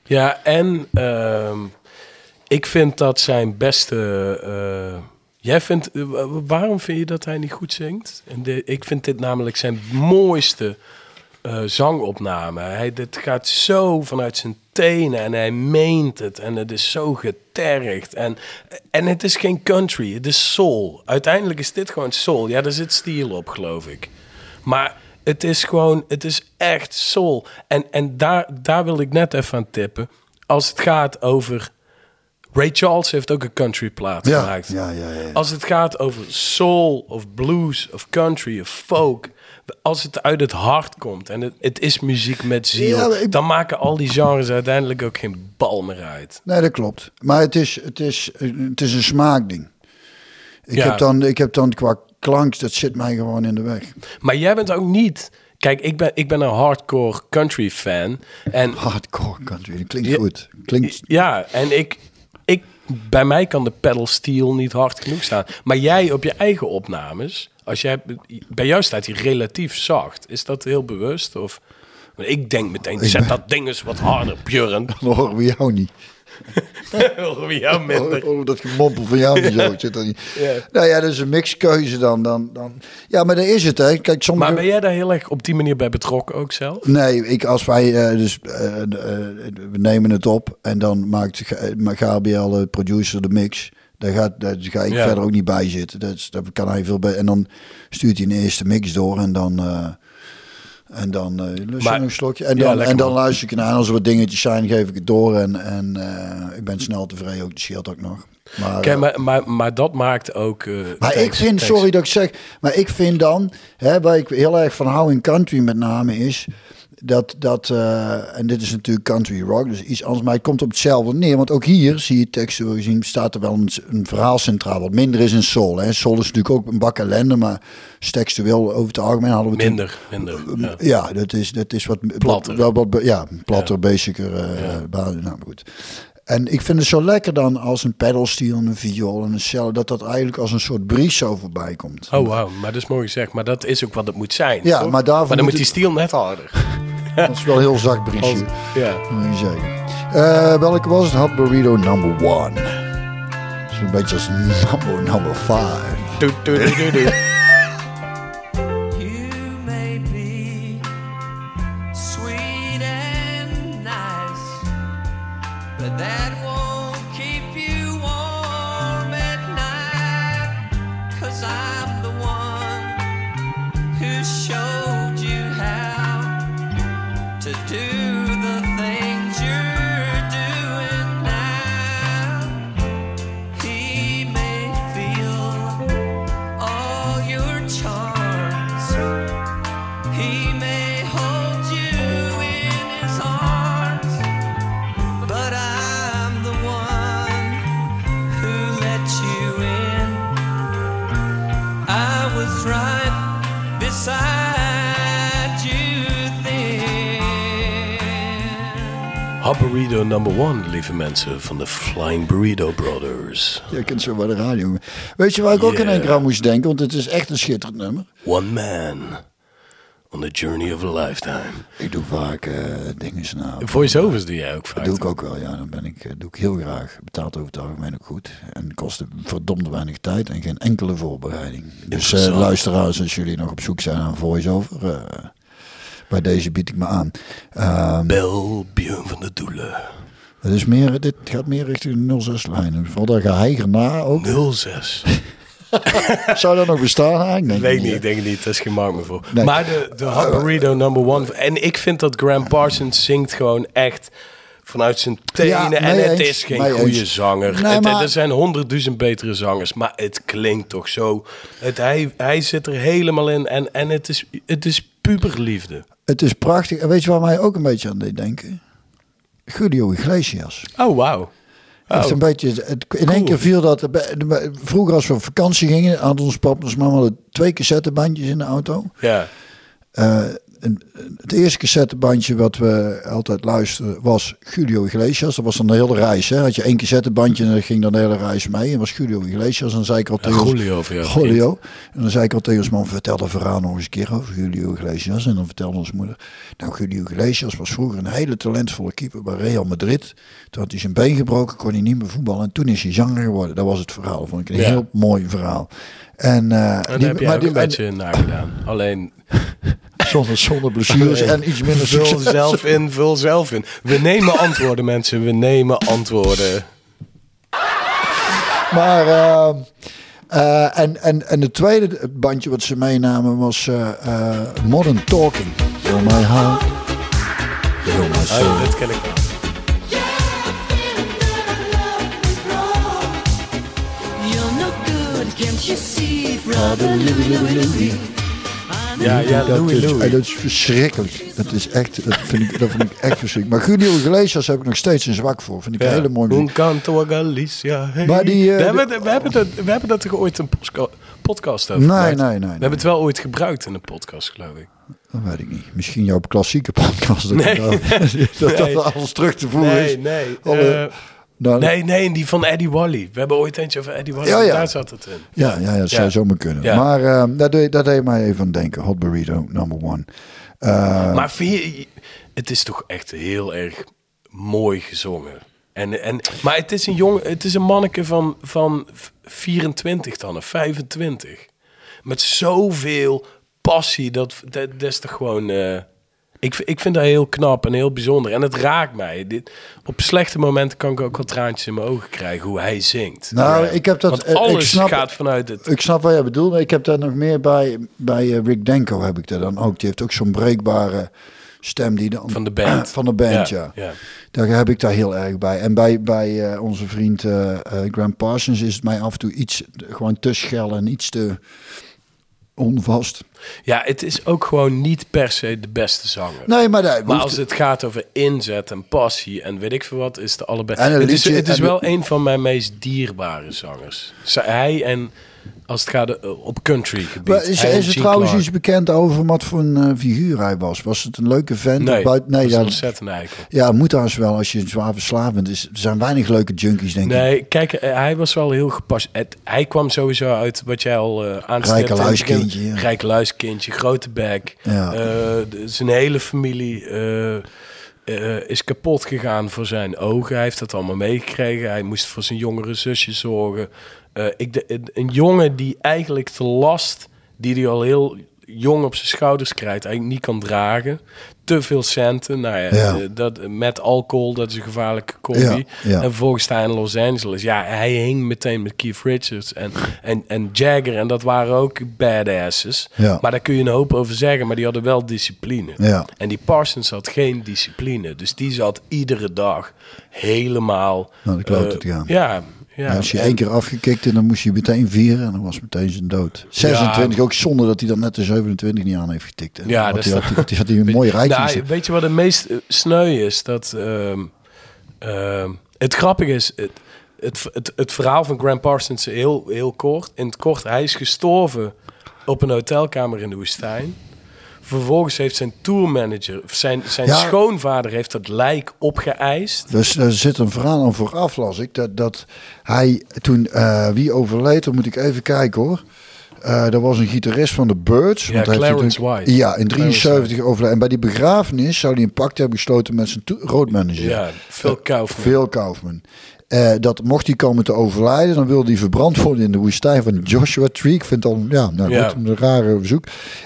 Ja, en ehm, ik vind dat zijn beste. eh, jij vindt. eh, wa- waarom vind je dat hij niet goed zingt? En de, ik vind dit namelijk zijn mooiste eh, zangopname. Hij, dit gaat zo vanuit zijn tenen en hij meent het. En het is zo getergd. En, en het is geen country, het is soul. Uiteindelijk is dit gewoon soul. Ja, daar zit steel op, geloof ik. Maar het is gewoon, het is echt soul. En, en daar, daar wil ik net even aan tippen. Als het gaat over... Ray Charles heeft ook een country plaat Ja, gemaakt. ja, ja. Als het gaat over soul of blues of country of folk... Als het uit het hart komt en het, het is muziek met ziel... Ik- dan maken al die genres uiteindelijk ook geen bal meer uit. Nee, dat klopt. Maar het is, het is, het is een smaakding. Ik, heb dan, ik heb dan qua klank, dat zit mij gewoon in de weg. Maar jij bent ook niet... Kijk, ik ben, ik ben een hardcore country fan. En Hardcore country, dat klinkt Ja. goed. Klinkt, ja, en ik, ik... Bij mij kan de pedal steel niet hard genoeg staan. Maar jij op je eigen opnames... Als jij, bij jou staat hij relatief zacht. Is dat heel bewust? Of... Ik denk meteen, zet dat ding eens wat harder, Björn. *laughs* dan horen we jou niet. *laughs* Voor jou minder. Oh, dat gemompel van jou *laughs* niet zo. Zit er niet. Ja. Nou ja, dat is een mixkeuze dan, dan, dan. Ja, maar daar is het, hè. Kijk, sommige... Maar ben jij daar heel erg op die manier bij betrokken ook zelf? Nee, ik, als wij eh, dus eh, eh, we nemen het op en dan maakt Gabriel, de producer, de mix. Daar, gaat, daar ga ik Ja. verder ook niet bij zitten. Dat, is- daar kan hij veel bij. En dan stuurt hij een eerste mix door en dan. En dan eh lust Maar- nog een slokje. En dan, en dan luister ik ernaar. En als er wat dingetjes zijn, geef ik het door. En, en eh, ik ben snel tevreden. Ook, dat scheelt ook nog. Maar, eh, maar, maar, maar dat maakt ook... maar thanks- ik vind, thanks. sorry dat ik zeg, maar ik vind dan, hè, waar ik heel erg van hou in country met name is, dat, dat eh, en dit is natuurlijk country rock, dus iets anders, maar het komt op hetzelfde neer. Want ook hier, zie je textueel gezien, staat er wel een, een verhaal centraal, wat minder is in soul. Hè. Soul is natuurlijk ook een bak ellende, maar textueel over het algemeen hadden we Minder, minder. Ja. ja, dat is, dat is wat Platter. Wat, ja, platter, basischer. eh baan- nou, goed. En ik vind het zo lekker dan als een pedalsteel, en een viool en een cello, dat dat eigenlijk als een soort bries zo voorbij komt. Oh, wauw. Maar dat is mooi gezegd. Maar dat is ook wat het moet zijn. Ja, toch? maar daarvoor Maar dan moet moet die stiel net harder. Dat is wel een heel zacht briesje, ja. moet je zeggen. Eh, welke was het? Hot Burrito number one. Dat is een beetje als number, number five. Doe, doe, doe, doe, doe. Number one, lieve mensen van de Flying Burrito Brothers. Je kunt zo bij de radio. Weet je waar ik ook in één keer aan moest denken? Want het is echt een schitterend nummer. One man on the journey of a lifetime. Ik doe vaak eh dingen nou. Voice-overs doe jij ook vaak. Dat doe ik ook wel, ja. Dan ben ik, eh, doe ik heel graag. Betaalt over het algemeen ook goed. En kost verdomd weinig tijd en geen enkele voorbereiding. Dus Interessant. luisteraars, als jullie nog op zoek zijn aan voice-over, eh, bij deze bied ik me aan. Ehm, Bel Björn van de Doelen. Het is meer, dit gaat meer richting de 06-lijn. Vooral dat geheiger na ook. 06. *laughs* Zou dat nog bestaan eigenlijk? Denk Weet niet, ik denk niet. Daar is geen markt meer voor. Nee. Maar de, de Hot Burrito number one. En ik vind dat Graham Parsons zingt gewoon echt vanuit zijn tenen. Ja, en het eens, is geen goede eens. zanger. Nee, Het- maar- Er zijn honderdduizend betere zangers. Maar het klinkt toch zo. Het, hij, hij zit er helemaal in. En, en het, is, het is puberliefde. Het is prachtig. En weet je waar mij ook een beetje aan deed denken? Julio Iglesias. Oh, wauw. Oh. een beetje, het, in één keer viel dat. Vroeger als we op vakantie gingen, had ons papa en mama hadden twee cassettebandjes in de auto. Ja. Eh, het eerste cassettebandje wat we altijd luisterden was Julio Iglesias. Dat was dan de hele reis. Hè. Had je één cassettebandje en dat ging dan de hele reis mee. En was Julio Iglesias. En dan zei ik al tegen ons- Julio. En dan zei ik al tegen ons man, vertel dat verhaal nog eens een keer over Julio Iglesias. En dan vertelde onze moeder, nou Julio Iglesias was vroeger een hele talentvolle keeper bij Real Madrid. Toen had hij zijn been gebroken, kon hij niet meer voetballen. En toen is hij zanger geworden. Dat was het verhaal. Vond ik een Ja. heel mooi verhaal. En, die- heb je maar ook die- een beetje nagedaan. Alleen zonder, zonder blessures en iets minder vul succes. zelf in, vul zelf in. We nemen antwoorden, mensen. We nemen antwoorden. Maar, eh, Eh, en, en, en het tweede bandje wat ze meenamen was eh, eh, Modern Talking. You're my heart. You're my soul. Oh, dit ken ik wel. You're no good, can't you see, brother Louie, Louie, Louie? Ja, ja, dat, Louis is, Louis. eh, dat is verschrikkelijk. Dat is echt, dat vind ik, dat vind ik echt verschrikkelijk. Maar Julio Iglesias heb ik nog steeds een zwak voor. Vind ik een hele mooie muziek. Un canto a Galicia. Hey. Maar die, eh, we, hebben, we, hebben dat, we hebben dat toch ooit een podcast over Nee, nee, nee, We nee. hebben het wel ooit gebruikt in een podcast, geloof ik. Dat weet ik niet. Misschien jouw klassieke podcast. Dat, Nee. *laughs* dat, dat, Nee. dat alles terug te voeren Nee, is. nee. Alle- eh, Nee, nee, die van Eddie Wally. We hebben ooit eentje over Eddie Wally. Ja, ja. Daar zat het in. Ja, ja, ja, dat zou zomaar kunnen. Maar eh, dat, deed, dat deed mij even aan denken. Hot Burrito, number one. Eh, Maar je, het is toch echt heel erg mooi gezongen. En, en, maar het is een jong, het is een manneke van, van 24 dan, of 25. Met zoveel passie. Dat, dat, dat is toch gewoon... eh, ik, ik vind dat heel knap en heel bijzonder. En het raakt mij. Dit, op slechte momenten kan ik ook wel traantjes in mijn ogen krijgen hoe hij zingt. Nou, Ja. ik heb dat- Want eh, ik alles snap- gaat vanuit het... ik snap wat jij bedoelt. maar Ik heb daar nog meer bij, bij eh, Rick Denko heb ik daar dan ook. Die heeft ook zo'n breekbare stem die dan Van de band. *clears throat* van de band, ja. Ja, ja. Daar heb ik daar heel erg bij. En bij, bij eh, onze vriend eh, Graham Parsons is het mij af en toe iets gewoon te schel en iets te onvast. Ja, het is ook gewoon niet per se de beste zanger. Nee, maar, als het gaat over inzet en passie en weet ik veel wat, is. En een het is, het is wel de- een van mijn meest dierbare zangers. Hij en als het gaat eh, op country gebied. Maar is, is er trouwens Clark. iets bekend over wat voor een eh, figuur hij was? Was het een leuke vent? Nee, buiten- nee dat is ja, een ontzettend eikel. ja, moet trouwens wel als je zwaar verslaafd bent. Is, er zijn weinig leuke junkies, denk ik. Nee, kijk, eh, hij was wel heel gepast. Het, hij kwam sowieso uit wat jij al eh aanstipte. Rijke luiskindje, ja. Rijke luiskindje, grote bek. Ja. Zijn hele familie is kapot gegaan voor zijn ogen. Hij heeft dat allemaal meegekregen. Hij moest voor zijn jongere zusje zorgen. Eh, ik de, een- een jongen die eigenlijk de last die hij al heel jong op zijn schouders krijgt, eigenlijk niet kan dragen. Te veel centen. Nou ja, Ja. eh, dat, met alcohol, dat is een gevaarlijke combi. Ja. En vervolgens sta hij in Los Angeles. Ja, hij hing meteen met Keith Richards en, en, en Jagger. En dat waren ook badasses. Maar daar kun je een hoop over zeggen. Maar die hadden wel discipline. En die Parsons had geen discipline. Dus die zat iedere dag helemaal... Nou, de klote eh, te gaan. Ja, ja. Als je één keer afgekikt en dan moest je meteen vieren en dan was meteen zijn dood. 26, ook zonder dat hij dan net de 27 niet aan heeft getikt. hè. Ja, dat die is had, die, die had hij een mooi rijtje. *laughs* Nou, gezet. weet je wat het meest eh, sneu is? Dat, ehm, ehm, het grappige is, het, het, het, het verhaal van Graham Parsons heel, heel kort. In het kort, hij is gestorven op een hotelkamer in de woestijn. Vervolgens heeft zijn tourmanager, zijn, zijn Ja. schoonvader heeft het lijk opgeëist. Dus er zit een verhaal aan vooraf, las ik. Dat, dat hij toen, eh, wie overleed, dan moet ik even kijken hoor. Eh er was een gitarist van de Birds. Ja, want hij Clarence natuurlijk- White. Ja, in Clarence 73 overleden. En bij die begrafenis zou hij een pact hebben gesloten met zijn roadmanager. Ja, Phil Kaufman. Phil Kaufman. Eh, dat mocht hij komen te overlijden, dan wilde hij verbrand worden in de woestijn van Joshua Tree. Ik vind al ja, nou, Ja. goed, een rare verzoek.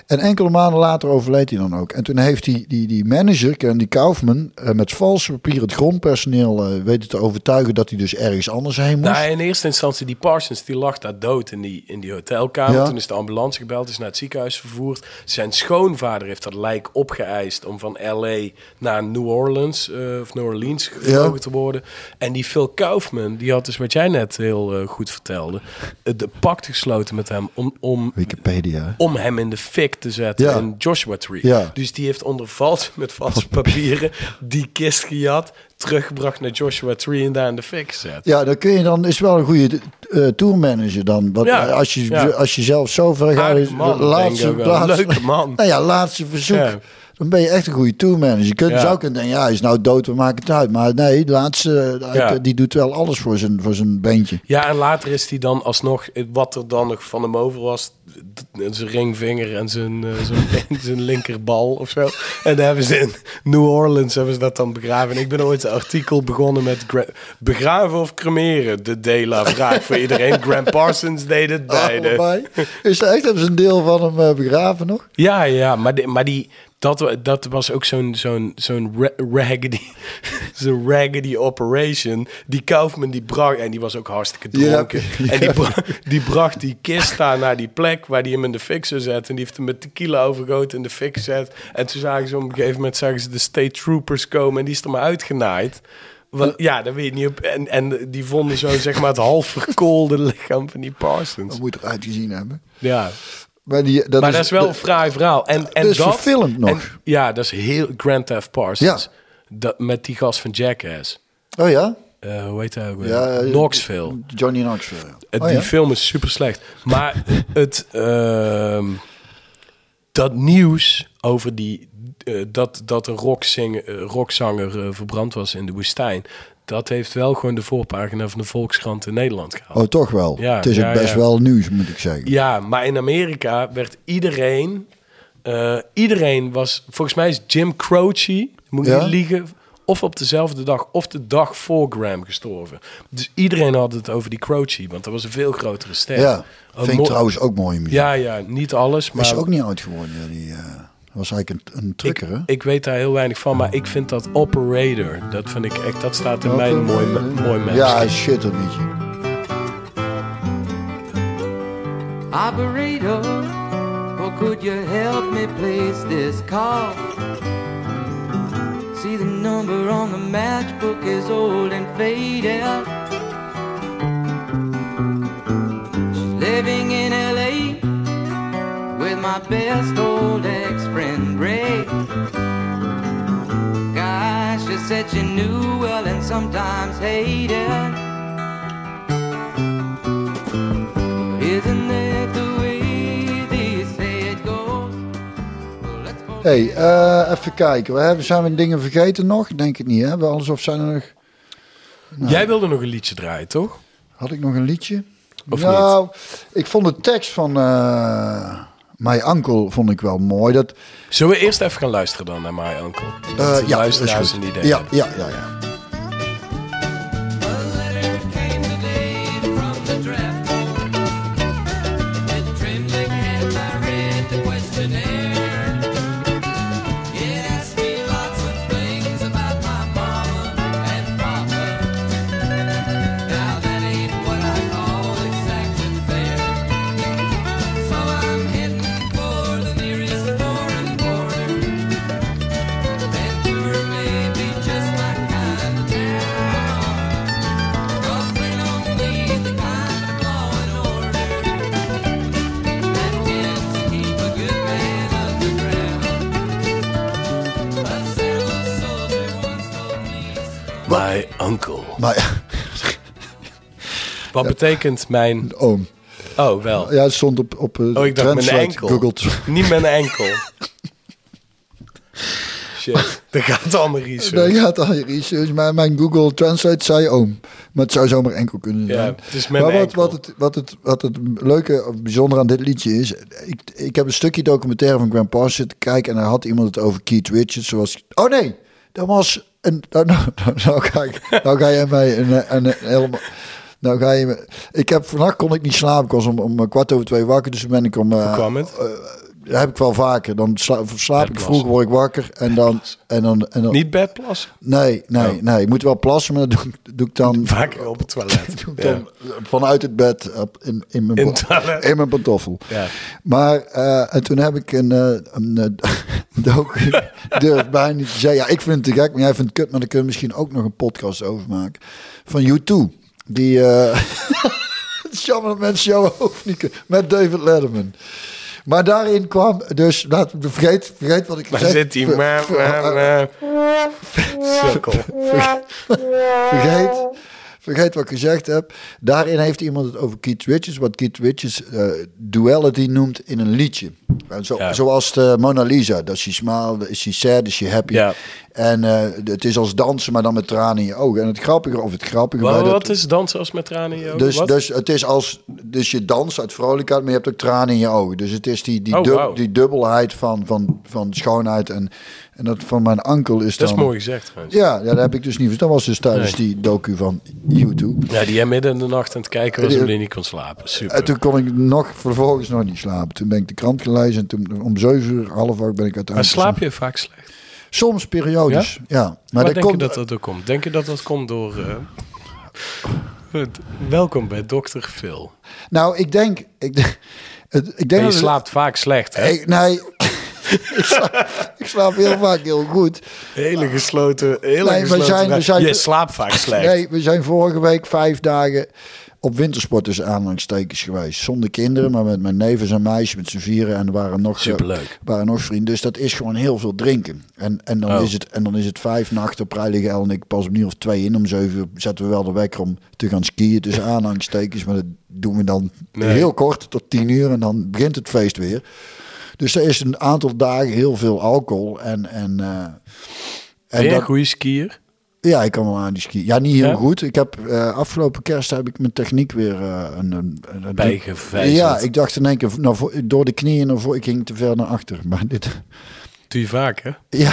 En enkele maanden later overleed hij dan ook. En toen heeft die, die, die manager, en die Kaufman, eh, met valse papier het grondpersoneel eh, weten te overtuigen dat hij dus ergens anders heen moest. Nou, in eerste instantie, die Parsons, die lag daar dood in die, in die hotelkamer. Ja. Toen is de ambulance gebeld, is naar het ziekenhuis vervoerd. Zijn schoonvader heeft dat lijk opgeëist om van L.A. naar New Orleans, of New Orleans gevlogen Ja. te worden. En die Phil Kaufman, die had dus wat jij net heel eh, goed vertelde, de pact gesloten met hem om, om Wikipedia. om hem in de fik te zetten Ja. in Joshua Tree. Ja. Dus die heeft onder vals, met valse papieren die kist gejat, teruggebracht naar Joshua Tree en daar in de fik gezet. Ja, dan kun je dan is wel een goede eh tourmanager dan. Want Ja, als, je, als je zelf zo ver gaat, laatste, laatste, Leuke man. *laughs* Nou ja, laatste verzoek. Dan ben je echt een goede tourmanager. Je kunt Ja. zou kunnen denken, ja, hij is nou dood, we maken het uit. Maar nee, de laatste, Ja. die doet wel alles voor zijn, voor zijn beentje. Ja, en later is hij dan alsnog, wat er dan nog van hem over was, zijn ringvinger en zijn, eh, zijn, *laughs* zijn linkerbal of zo. En daar hebben ze in New Orleans hebben ze dat dan begraven. En ik ben ooit een artikel begonnen met gra- begraven of cremeren. De Dela vraag voor iedereen. *laughs* Graham Parsons deed het beide. Is er echt hebben ze een deel van hem eh, begraven nog? Ja, ja, maar, die, maar die, dat, dat was ook zo'n zo'n zo'n ra- raggedy, *laughs* zo'n raggedy operation. Die Kaufman die bracht, en die was ook hartstikke dronken. En die, bra- die bracht die kist daar naar die plek waar die hem in de zou zetten. En die heeft hem met tequila overgoten in de fik gezet. En toen zagen ze op een gegeven moment zagen ze de state troopers komen en die is er maar uitgenaaid. Want, ja, dat weet je niet op. En, en die vonden zo zeg maar het half verkoolde *laughs* lichaam van die Parsons. Dat moet eruit gezien hebben. Ja, Maar, die, dat maar is, dat is wel een fraai verhaal. En, en dat is dat verfilmd nog. en- ja, dat is heel Grand Theft Parsons. Ja. Dat, met die gast van Jackass. Oh ja? Eh, hoe heet hij ja eh, Knoxville. Johnny Knoxville. ja. Het- Oh, die ja? film is super slecht. Maar *laughs* het, ehm, dat nieuws over die, eh, dat, dat een eh, rockzanger eh, verbrand was in de woestijn. Dat heeft wel gewoon de voorpagina van de Volkskrant in Nederland gehaald. Oh, toch wel. Ja, het is ja, ook best ja. wel nieuws, moet ik zeggen. Ja, maar in Amerika werd iedereen... eh, iedereen was... Volgens mij is Jim Croce, moet ik niet liegen... of op dezelfde dag of de dag voor Graham gestorven. Dus iedereen had het over die Croce, want dat was een veel grotere ster. Ja, vind ik trouwens ook mooie muziek. Ja, ja, niet alles, Maar is ook niet oud geworden. Ja, die eh, was eigenlijk een, een ik, trucker, hè? ik weet daar heel weinig van, maar ik vind dat Operator, dat vind ik echt, dat staat in mijn mooi, mooi mens. Ja, shit, dat liedje. Operator, or could you help me place this call? See the number on the matchbook is old and faded. She's living in LA with my best old ex-friend Ray. Gosh, she said she knew well and sometimes hated. Isn't that the way they say it goes? Well, hey, eh, even kijken. We hebben, zijn we dingen vergeten nog? Ik Denk het niet, hè? Wel Alles of zijn er nog... Jij wilde nog een liedje draaien, toch? Had ik nog een liedje? Of nou, ik vond de tekst van eh My Uncle vond ik wel mooi. Dat, Zullen we eerst even gaan luisteren dan naar My Uncle? eh, Dat ja, een is goed. idee Ja, ja, ja, ja. Wat betekent mijn... oom. Oh, wel. Ja, het stond op, op eh, Oh, ik dacht mijn enkel. Google. Niet mijn enkel. *laughs* Shit, dat gaat allemaal research. Nee, ja, het al je research. Maar mijn Google Translate zei oom. Maar het zou zomaar enkel kunnen zijn. Ja, het is mijn maar wat, enkel. wat, het, wat, het, wat het leuke of bijzonder aan dit liedje is... Ik, ik heb een stukje documentaire van Graham Parsons zitten kijken... en daar had iemand het over Keith Richards. Zoals, oh nee, dat was... Een, nou, *laughs* nou, nou, nou ga, ik, nou ga jij mij een, een, een helemaal... Nou ga je me, ik heb vannacht kon ik niet slapen. Ik was om, om kwart over twee wakker. Dus toen ben ik om. eh, Hoe kwam het? dat heb ik wel vaker. Dan sla, slaap ik vroeg, word ik wakker. En dan. En dan, en dan Niet bedplassen? Nee, nee, Oh. nee. Ik moet wel plassen, maar dat doe, ik- doe ik dan, *laughs* Vaker op het toilet. *laughs* doe ik Ja. dan vanuit het bed op, in, in, mijn, In toilet. mijn pantoffel. Ja. Maar eh, en toen heb ik een, eh, een eh, *laughs* docu, durf bijna niet te zeggen. Ja, ik vind het te gek, maar jij vindt het kut, maar daar kunnen we misschien ook nog een podcast over maken. Van U2. Die, eh *laughs* het is jammer dat mensen jouw hoofd niet kunnen. Met David Letterman. Maar daarin kwam, dus laat, vergeet, vergeet wat ik Waar zit hij? Ver- vergeet, vergeet wat ik gezegd heb. Daarin heeft iemand het over Keith Richards, wat Keith Richards eh, duality noemt in een liedje. En zo, Ja. Zoals de Mona Lisa, dat she smile, is she sad, is she happy. Ja. En eh, het is als dansen, maar dan met tranen in je ogen. En het grappige, of het grappige Wat, bij dat- wat is dansen als met tranen in je ogen? dus, Wat? dus het is als dus je danst uit vrolijkheid, maar je hebt ook tranen in je ogen. Dus het is die, die, Oh, dub- die dubbelheid van, van, van schoonheid. En, en dat van mijn ankel is dat dan... is mooi gezegd trouwens. Ja, ja, dat heb ik dus niet. Dat was dus tijdens Nee. die docu van YouTube. Ja, die jij midden in de nacht aan het kijken was omdat je niet kon slapen. Super. En toen kon ik nog vervolgens nog niet slapen. Toen ben ik de krant gelezen en toen om zeven uur, half acht ben ik maar uiteindelijk... slaap je vaak slecht? Soms periodes, ja. Maar Maar dat denk komt... je dat dat ook komt? Denk je dat dat komt door... eh, Welkom bij Dr. Phil. Nou, ik denk... Ik, *laughs* ik denk En je dat het- slaapt vaak slecht, hè? Ik, nee, *laughs* ik, slaap, ik slaap heel vaak heel goed. Hele gesloten... Hele Nee, we gesloten zijn- we zijn- Je slaapt vaak *laughs* slecht. Nee, we zijn vorige week vijf dagen op wintersport aanhalingstekens geweest. Zonder kinderen, maar met mijn nevens en meisjes met z'n vieren. En er waren nog, Superleuk. waren nog vrienden. Dus dat is gewoon heel veel drinken. En, en, dan, Oh. is het, en dan is het vijf nachten op rij liggen. El en ik pas om uur of twee in. Om zeven uur zetten we wel de wekker om te gaan skiën tussen aanhalingstekens. Maar dat doen we dan Nee. heel kort, tot tien uur. En dan begint het feest weer. Dus er is een aantal dagen heel veel alcohol. En, en, eh, en Ben je dat- een goede skier? ja, ik kan wel aan die ski. Ja, niet heel Ja? goed. Ik heb eh, afgelopen kerst heb ik mijn techniek weer eh, een, een, een- Bijgevijzeld. Ja, ik dacht in één keer nou, voor- door de knieën naar voor. Ik ging te ver naar achter. *laughs* Maar dit, Doe je vaak, hè? ja,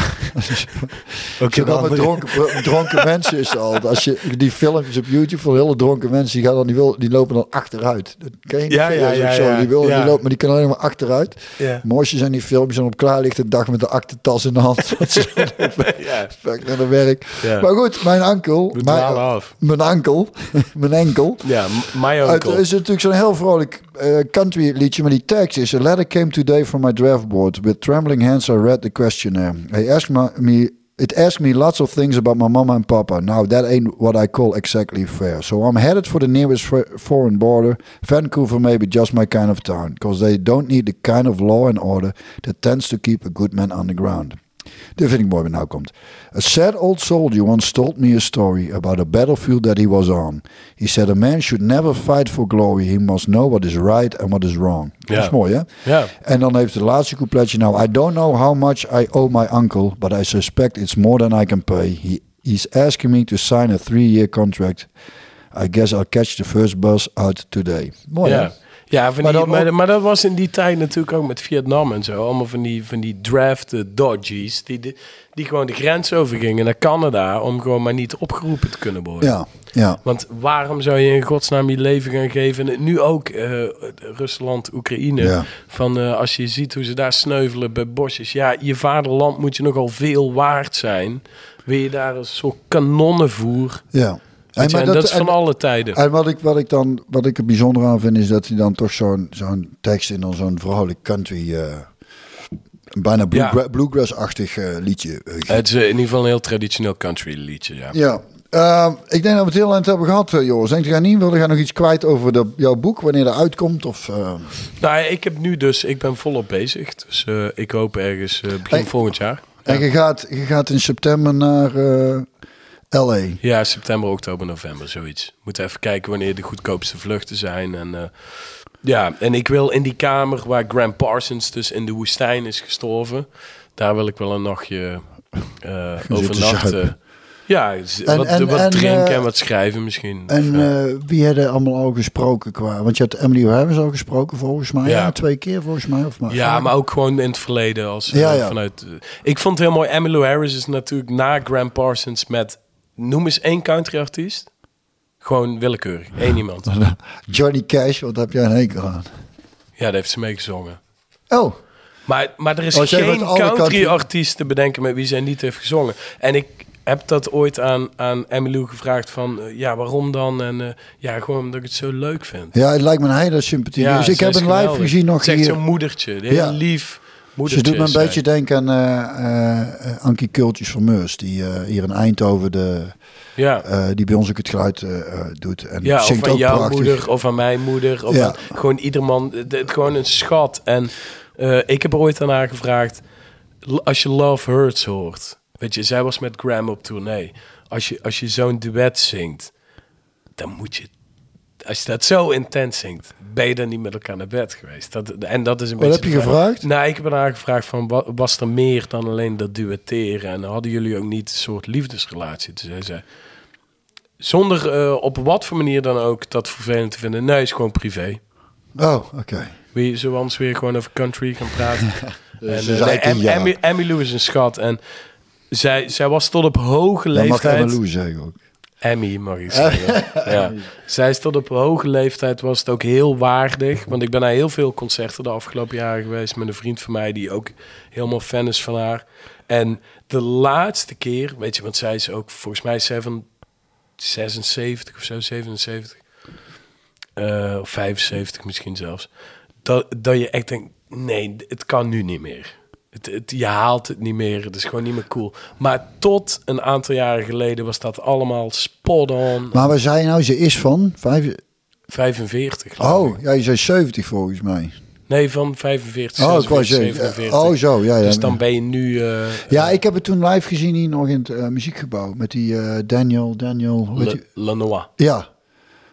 Ook zo dan met dronken, dronken *laughs* mensen is al. Als je die filmpjes op YouTube van hele dronken mensen, die gaan dan die, wil, die lopen dan achteruit. Dat ken je niet? Ja, ja, Zo, ja, zo, ja. Die, wil, Ja. die loopt, maar die kan alleen maar achteruit. Ja. Mooiste zijn die filmpjes en op klaar ligt de dag met de aktentas in de hand. *laughs* Ja, naar de werk. Ja. Maar goed, mijn ankel. mijn, af. mijn ankel. *laughs* mijn enkel. Ja, m- my Het is natuurlijk zo'n heel vrolijk eh, country tekst is... A letter came today from my draft board. With trembling hands I read the questionnaire. Asked my, me... It asked me lots of things about my mama and papa. Now, that ain't what I call exactly fair. So I'm headed for the nearest foreign border. Vancouver may be just my kind of town. Because they don't need the kind of law and order... that tends to keep a good man on the ground. Dit vind ik mooi wat nou komt. A sad old soldier once told me a story about a battlefield that he was on. He said a man should never fight for glory. He must know what is right and what is wrong. Dat Ja. is mooi, hè? Ja. En dan heeft de laatste coupletje. Now, I don't know how much I owe my uncle, but I suspect it's more than I can pay. He, he's asking me to sign a three-year contract. I guess I'll catch the first bus out today. Mooi, hè? Ja, van Maar die, maar, dat was in die tijd natuurlijk ook met Vietnam en zo. Allemaal van die, van die drafted dodgies die, die, die gewoon de grens overgingen naar Canada om gewoon maar niet opgeroepen te kunnen worden. Ja, ja. Want waarom zou je in godsnaam je leven gaan geven? En nu ook eh, Rusland, Oekraïne. Ja. Van eh, als je ziet hoe ze daar sneuvelen bij bosjes. Ja, je vaderland moet je nogal veel waard zijn. Wil je daar een soort kanonnenvoer? ja. Maar en dat, is en- van alle tijden. En wat ik, wat ik dan wat ik er bijzonder aan vind, is dat hij dan toch zo'n zo'n tekst in dan zo'n vrolijk country, eh, bijna bluegra- bluegrass-achtig eh, liedje. eh. Het is in ieder geval een heel traditioneel country liedje, ja. ja. Eh, ik denk dat we het heel eind hebben gehad, eh, Joris. Denk je niet? Wil je nog iets kwijt over de, jouw boek, wanneer dat uitkomt? Of, eh, Nou, ik heb nu dus, ik ben volop bezig. Dus ik hoop ergens begin volgend jaar. En je gaat, je gaat in september naar L.A. Ja, september, oktober, november, zoiets. Moeten even kijken wanneer de goedkoopste vluchten zijn. En, eh, ja, en ik wil in die kamer waar Graham Parsons dus in de woestijn is gestorven. Daar wil ik wel een nachtje eh *laughs* overnachten. Ja, En- wat, en- wat en, drinken eh, en wat schrijven misschien. En ja. wie hebben allemaal al gesproken qua... Want je had Emily Harris al gesproken volgens mij. Ja. Ja. twee keer volgens mij. Of maar, Ja, vaker. maar ook gewoon in het verleden. Als, Ja. Vanuit, ik vond het heel mooi. Emmylou Harris is natuurlijk na Graham Parsons met... Noem eens één country artiest. Gewoon willekeurig. Eén iemand. *laughs* Johnny Cash, wat heb jij een hekel aan? Ja, daar heeft ze mee gezongen. Oh, Maar, maar er is Oh, geen country country- artiest te bedenken met wie zij niet heeft gezongen. En ik heb dat ooit aan, aan gevraagd van... eh, ja, waarom dan? En eh, ja, gewoon omdat ik het zo leuk vind. ja, het lijkt me een hele sympathie. dus ik heb een live gezien nog hier. zo'n moedertje. Heel Ja. lief Ze moedertje. doet me een beetje denken aan eh, eh, eh, Ankie Kultjes van Meurs. Die eh, hier in Eindhoven de, Ja. eh, die bij ons ook het geluid eh, eh, doet. En Ja, of zingt aan ook jouw prachtig. moeder of aan mijn moeder. Of Ja. aan- gewoon ieder man. Het, gewoon een schat. En eh, ik heb er ooit aan haar gevraagd. Als je Love Hurts hoort. Weet je, zij was met Graham op tournee. Als je, als je zo'n duet zingt. Dan moet je... als je dat zo intens zingt, ben je dan niet met elkaar naar bed geweest. Dat, en dat is een Wat beetje heb je gevraagd? Nou, ik heb haar gevraagd van, wa- was er meer dan alleen dat duetteren? En hadden jullie ook niet een soort liefdesrelatie? Zei ze, zonder eh, op wat voor manier dan ook dat vervelend te vinden. Nee, is gewoon privé. Oh, oké. Wil je zo anders weer gewoon over country gaan praten? *laughs* en, eh. Emmy, Emmy Lou is een schat. En zij, zij was tot op hoge Dat mag leeftijd... Emma Lou zeggen ook. Emmy, mag ik zeggen. *laughs* ja. Zij is tot op hoge leeftijd was het ook heel waardig. Want ik ben naar heel veel concerten de afgelopen jaren geweest... met een vriend van mij die ook helemaal fan is van haar. En de laatste keer, weet je, want zij is ook volgens mij 7, 76 of zo, 77. eh, of 75 misschien zelfs. Dat, dat je echt denkt, nee, het kan nu niet meer. Het, het, je haalt het niet meer, het is gewoon niet meer cool. Maar tot een aantal jaren geleden was dat allemaal spot on. Maar waar zei je nou? Ze is van? Vijf... 45. geloof ik. Oh, ja, je zei 70 volgens mij. Nee, van 45, Oh, ik 46, wou zeggen. 47. Oh, zo, ja, ja. Dus dan ben je nu... eh, Ja, ik heb het toen live gezien hier nog in het eh, muziekgebouw. Met die eh, Daniel, Daniel, hoe heet Le, die? Lanois. Ja,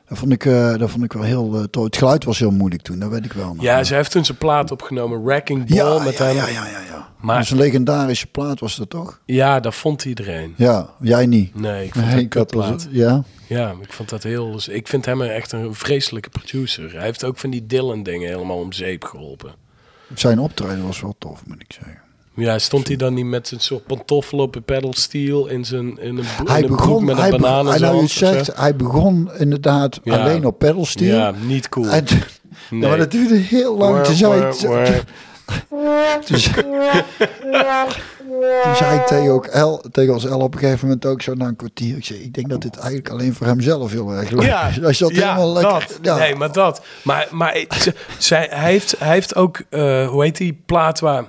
dat vond ik, eh, dat vond ik wel heel uh, tof. Het geluid was heel moeilijk toen, dat weet ik wel nog. Ja, ze heeft toen zijn plaat opgenomen, Wrecking Ball, ja, met ja, hem. ja, ja, ja, ja. Maar- dat is een legendarische plaat was dat toch? Ja, dat vond iedereen. Ja, jij niet. Nee, ik vond Nee, ik kutplaat. zo- Ja, Ja, ik vond dat heel... dus Ik vind hem echt een vreselijke producer. Hij heeft ook van die Dylan-dingen helemaal om zeep geholpen. zijn optreden was wel tof, moet ik zeggen. Ja, stond hij dan niet met een soort pantoffel op een pedal steel in, zijn, in een, Hij in begon, met hij, een hij, nou, je het zegt, hij begon inderdaad Ja. alleen op pedalsteel. Ja, niet cool. En, Nee. maar dat duurde heel lang. Toen zei, ik- toen zei, tegen, ook El, tegen ons El op een gegeven moment ook zo na een kwartier. Ik zei, ik denk dat dit eigenlijk alleen voor hemzelf heel erg leuk Ja. Hij zat ja, helemaal lekker. dat. Ja. Nee, maar dat. Maar, maar zij, hij, heeft, hij heeft ook, eh, hoe heet die plaat waar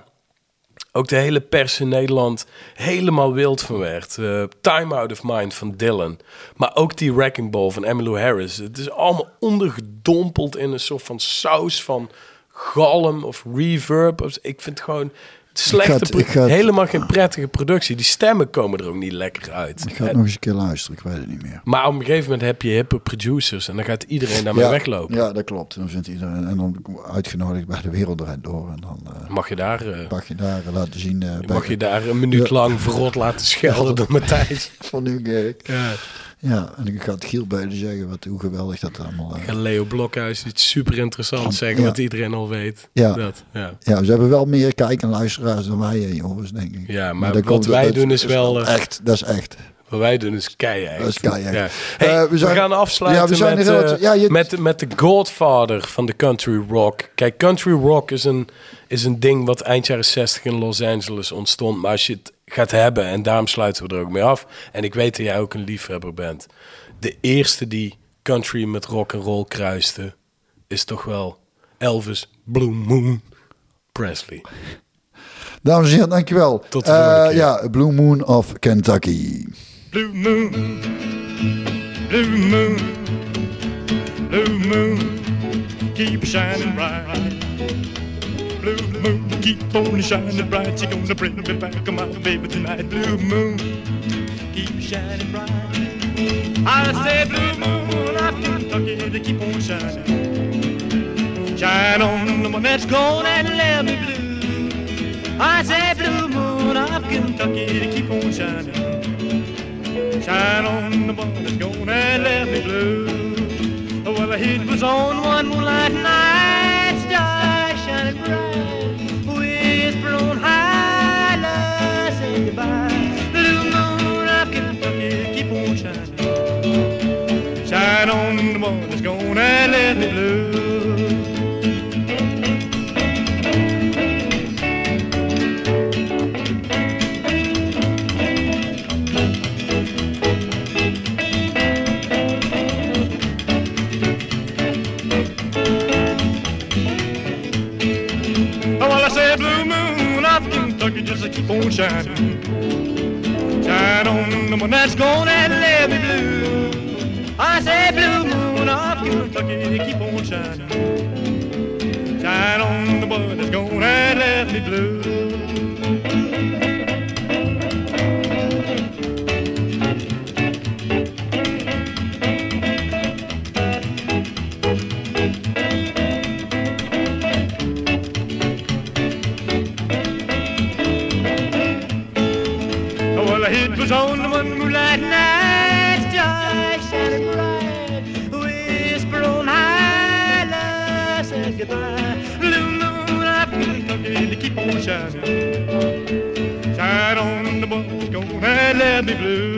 ook de hele pers in Nederland helemaal wild van werd. Eh, Time Out of Mind van Dylan. Maar ook die Wrecking Ball van Emmylou Harris. Het is allemaal ondergedompeld in een soort van saus van galm of reverb. Ik vind het gewoon slechte, ga ik ga helemaal geen prettige productie. Die stemmen komen er ook niet lekker uit. Ik ga het nog eens een keer luisteren, ik weet het niet meer. Maar op een gegeven moment heb je hippe producers en dan gaat iedereen daarmee ja, weglopen. Ja, dat klopt. Dan vindt iedereen en dan uitgenodigd bij de Wereld Draait Door. En dan eh, Mag je daar, eh, mag je daar eh, laten zien. eh, mag je daar een minuut lang verrot laten schelden door Matthijs? *laughs* van Nieuwkerk. Ja. Ja, en ik ga het Giel beiden zeggen wat, hoe geweldig dat allemaal is. Ga Leo Blokhuis iets super interessants zeggen Ja. wat iedereen al weet. Ja. Dat, ja. Ja, ze hebben wel meer kijk- en luisteraars dan wij, eh, jongens, denk ik. Ja, maar wat wij doen is wel, eh, echt. Dat is echt. Wat wij doen is keihard. Dat is keihard. Ja. Eh, Hey, we we, zijn- gaan afsluiten Ja, we zijn met, eh, ja, je- met, met de godfather van de country rock. Kijk, country rock is een, is een ding wat eind jaren 60 in Los Angeles ontstond. Maar als je het gaat hebben, en daarom sluiten we er ook mee af. En ik weet dat jij ook een liefhebber bent. De eerste die country met rock en roll kruiste, is toch wel Elvis Blue Moon Presley. Dames en heren, dankjewel. Tot de volgende Eh, keer. Ja, Blue Moon of Kentucky. Blue moon, blue moon, blue moon, keep shining bright. Blue moon, keep on shining bright. You're gonna bring me back, my baby, tonight. Blue moon, keep shining bright. I say, blue moon, I'm Kentucky, to keep on shining. Shine on the one that's gone and let me blue. I say, blue moon of Kentucky, to keep on shining. Shine on the one that's gone and let me blue. Well, it was on one moonlight night, on the one that's gonna let me blue. I said blue moon of Kentucky, to keep on shining. Shine on the one that's gonna let me blue. Blue.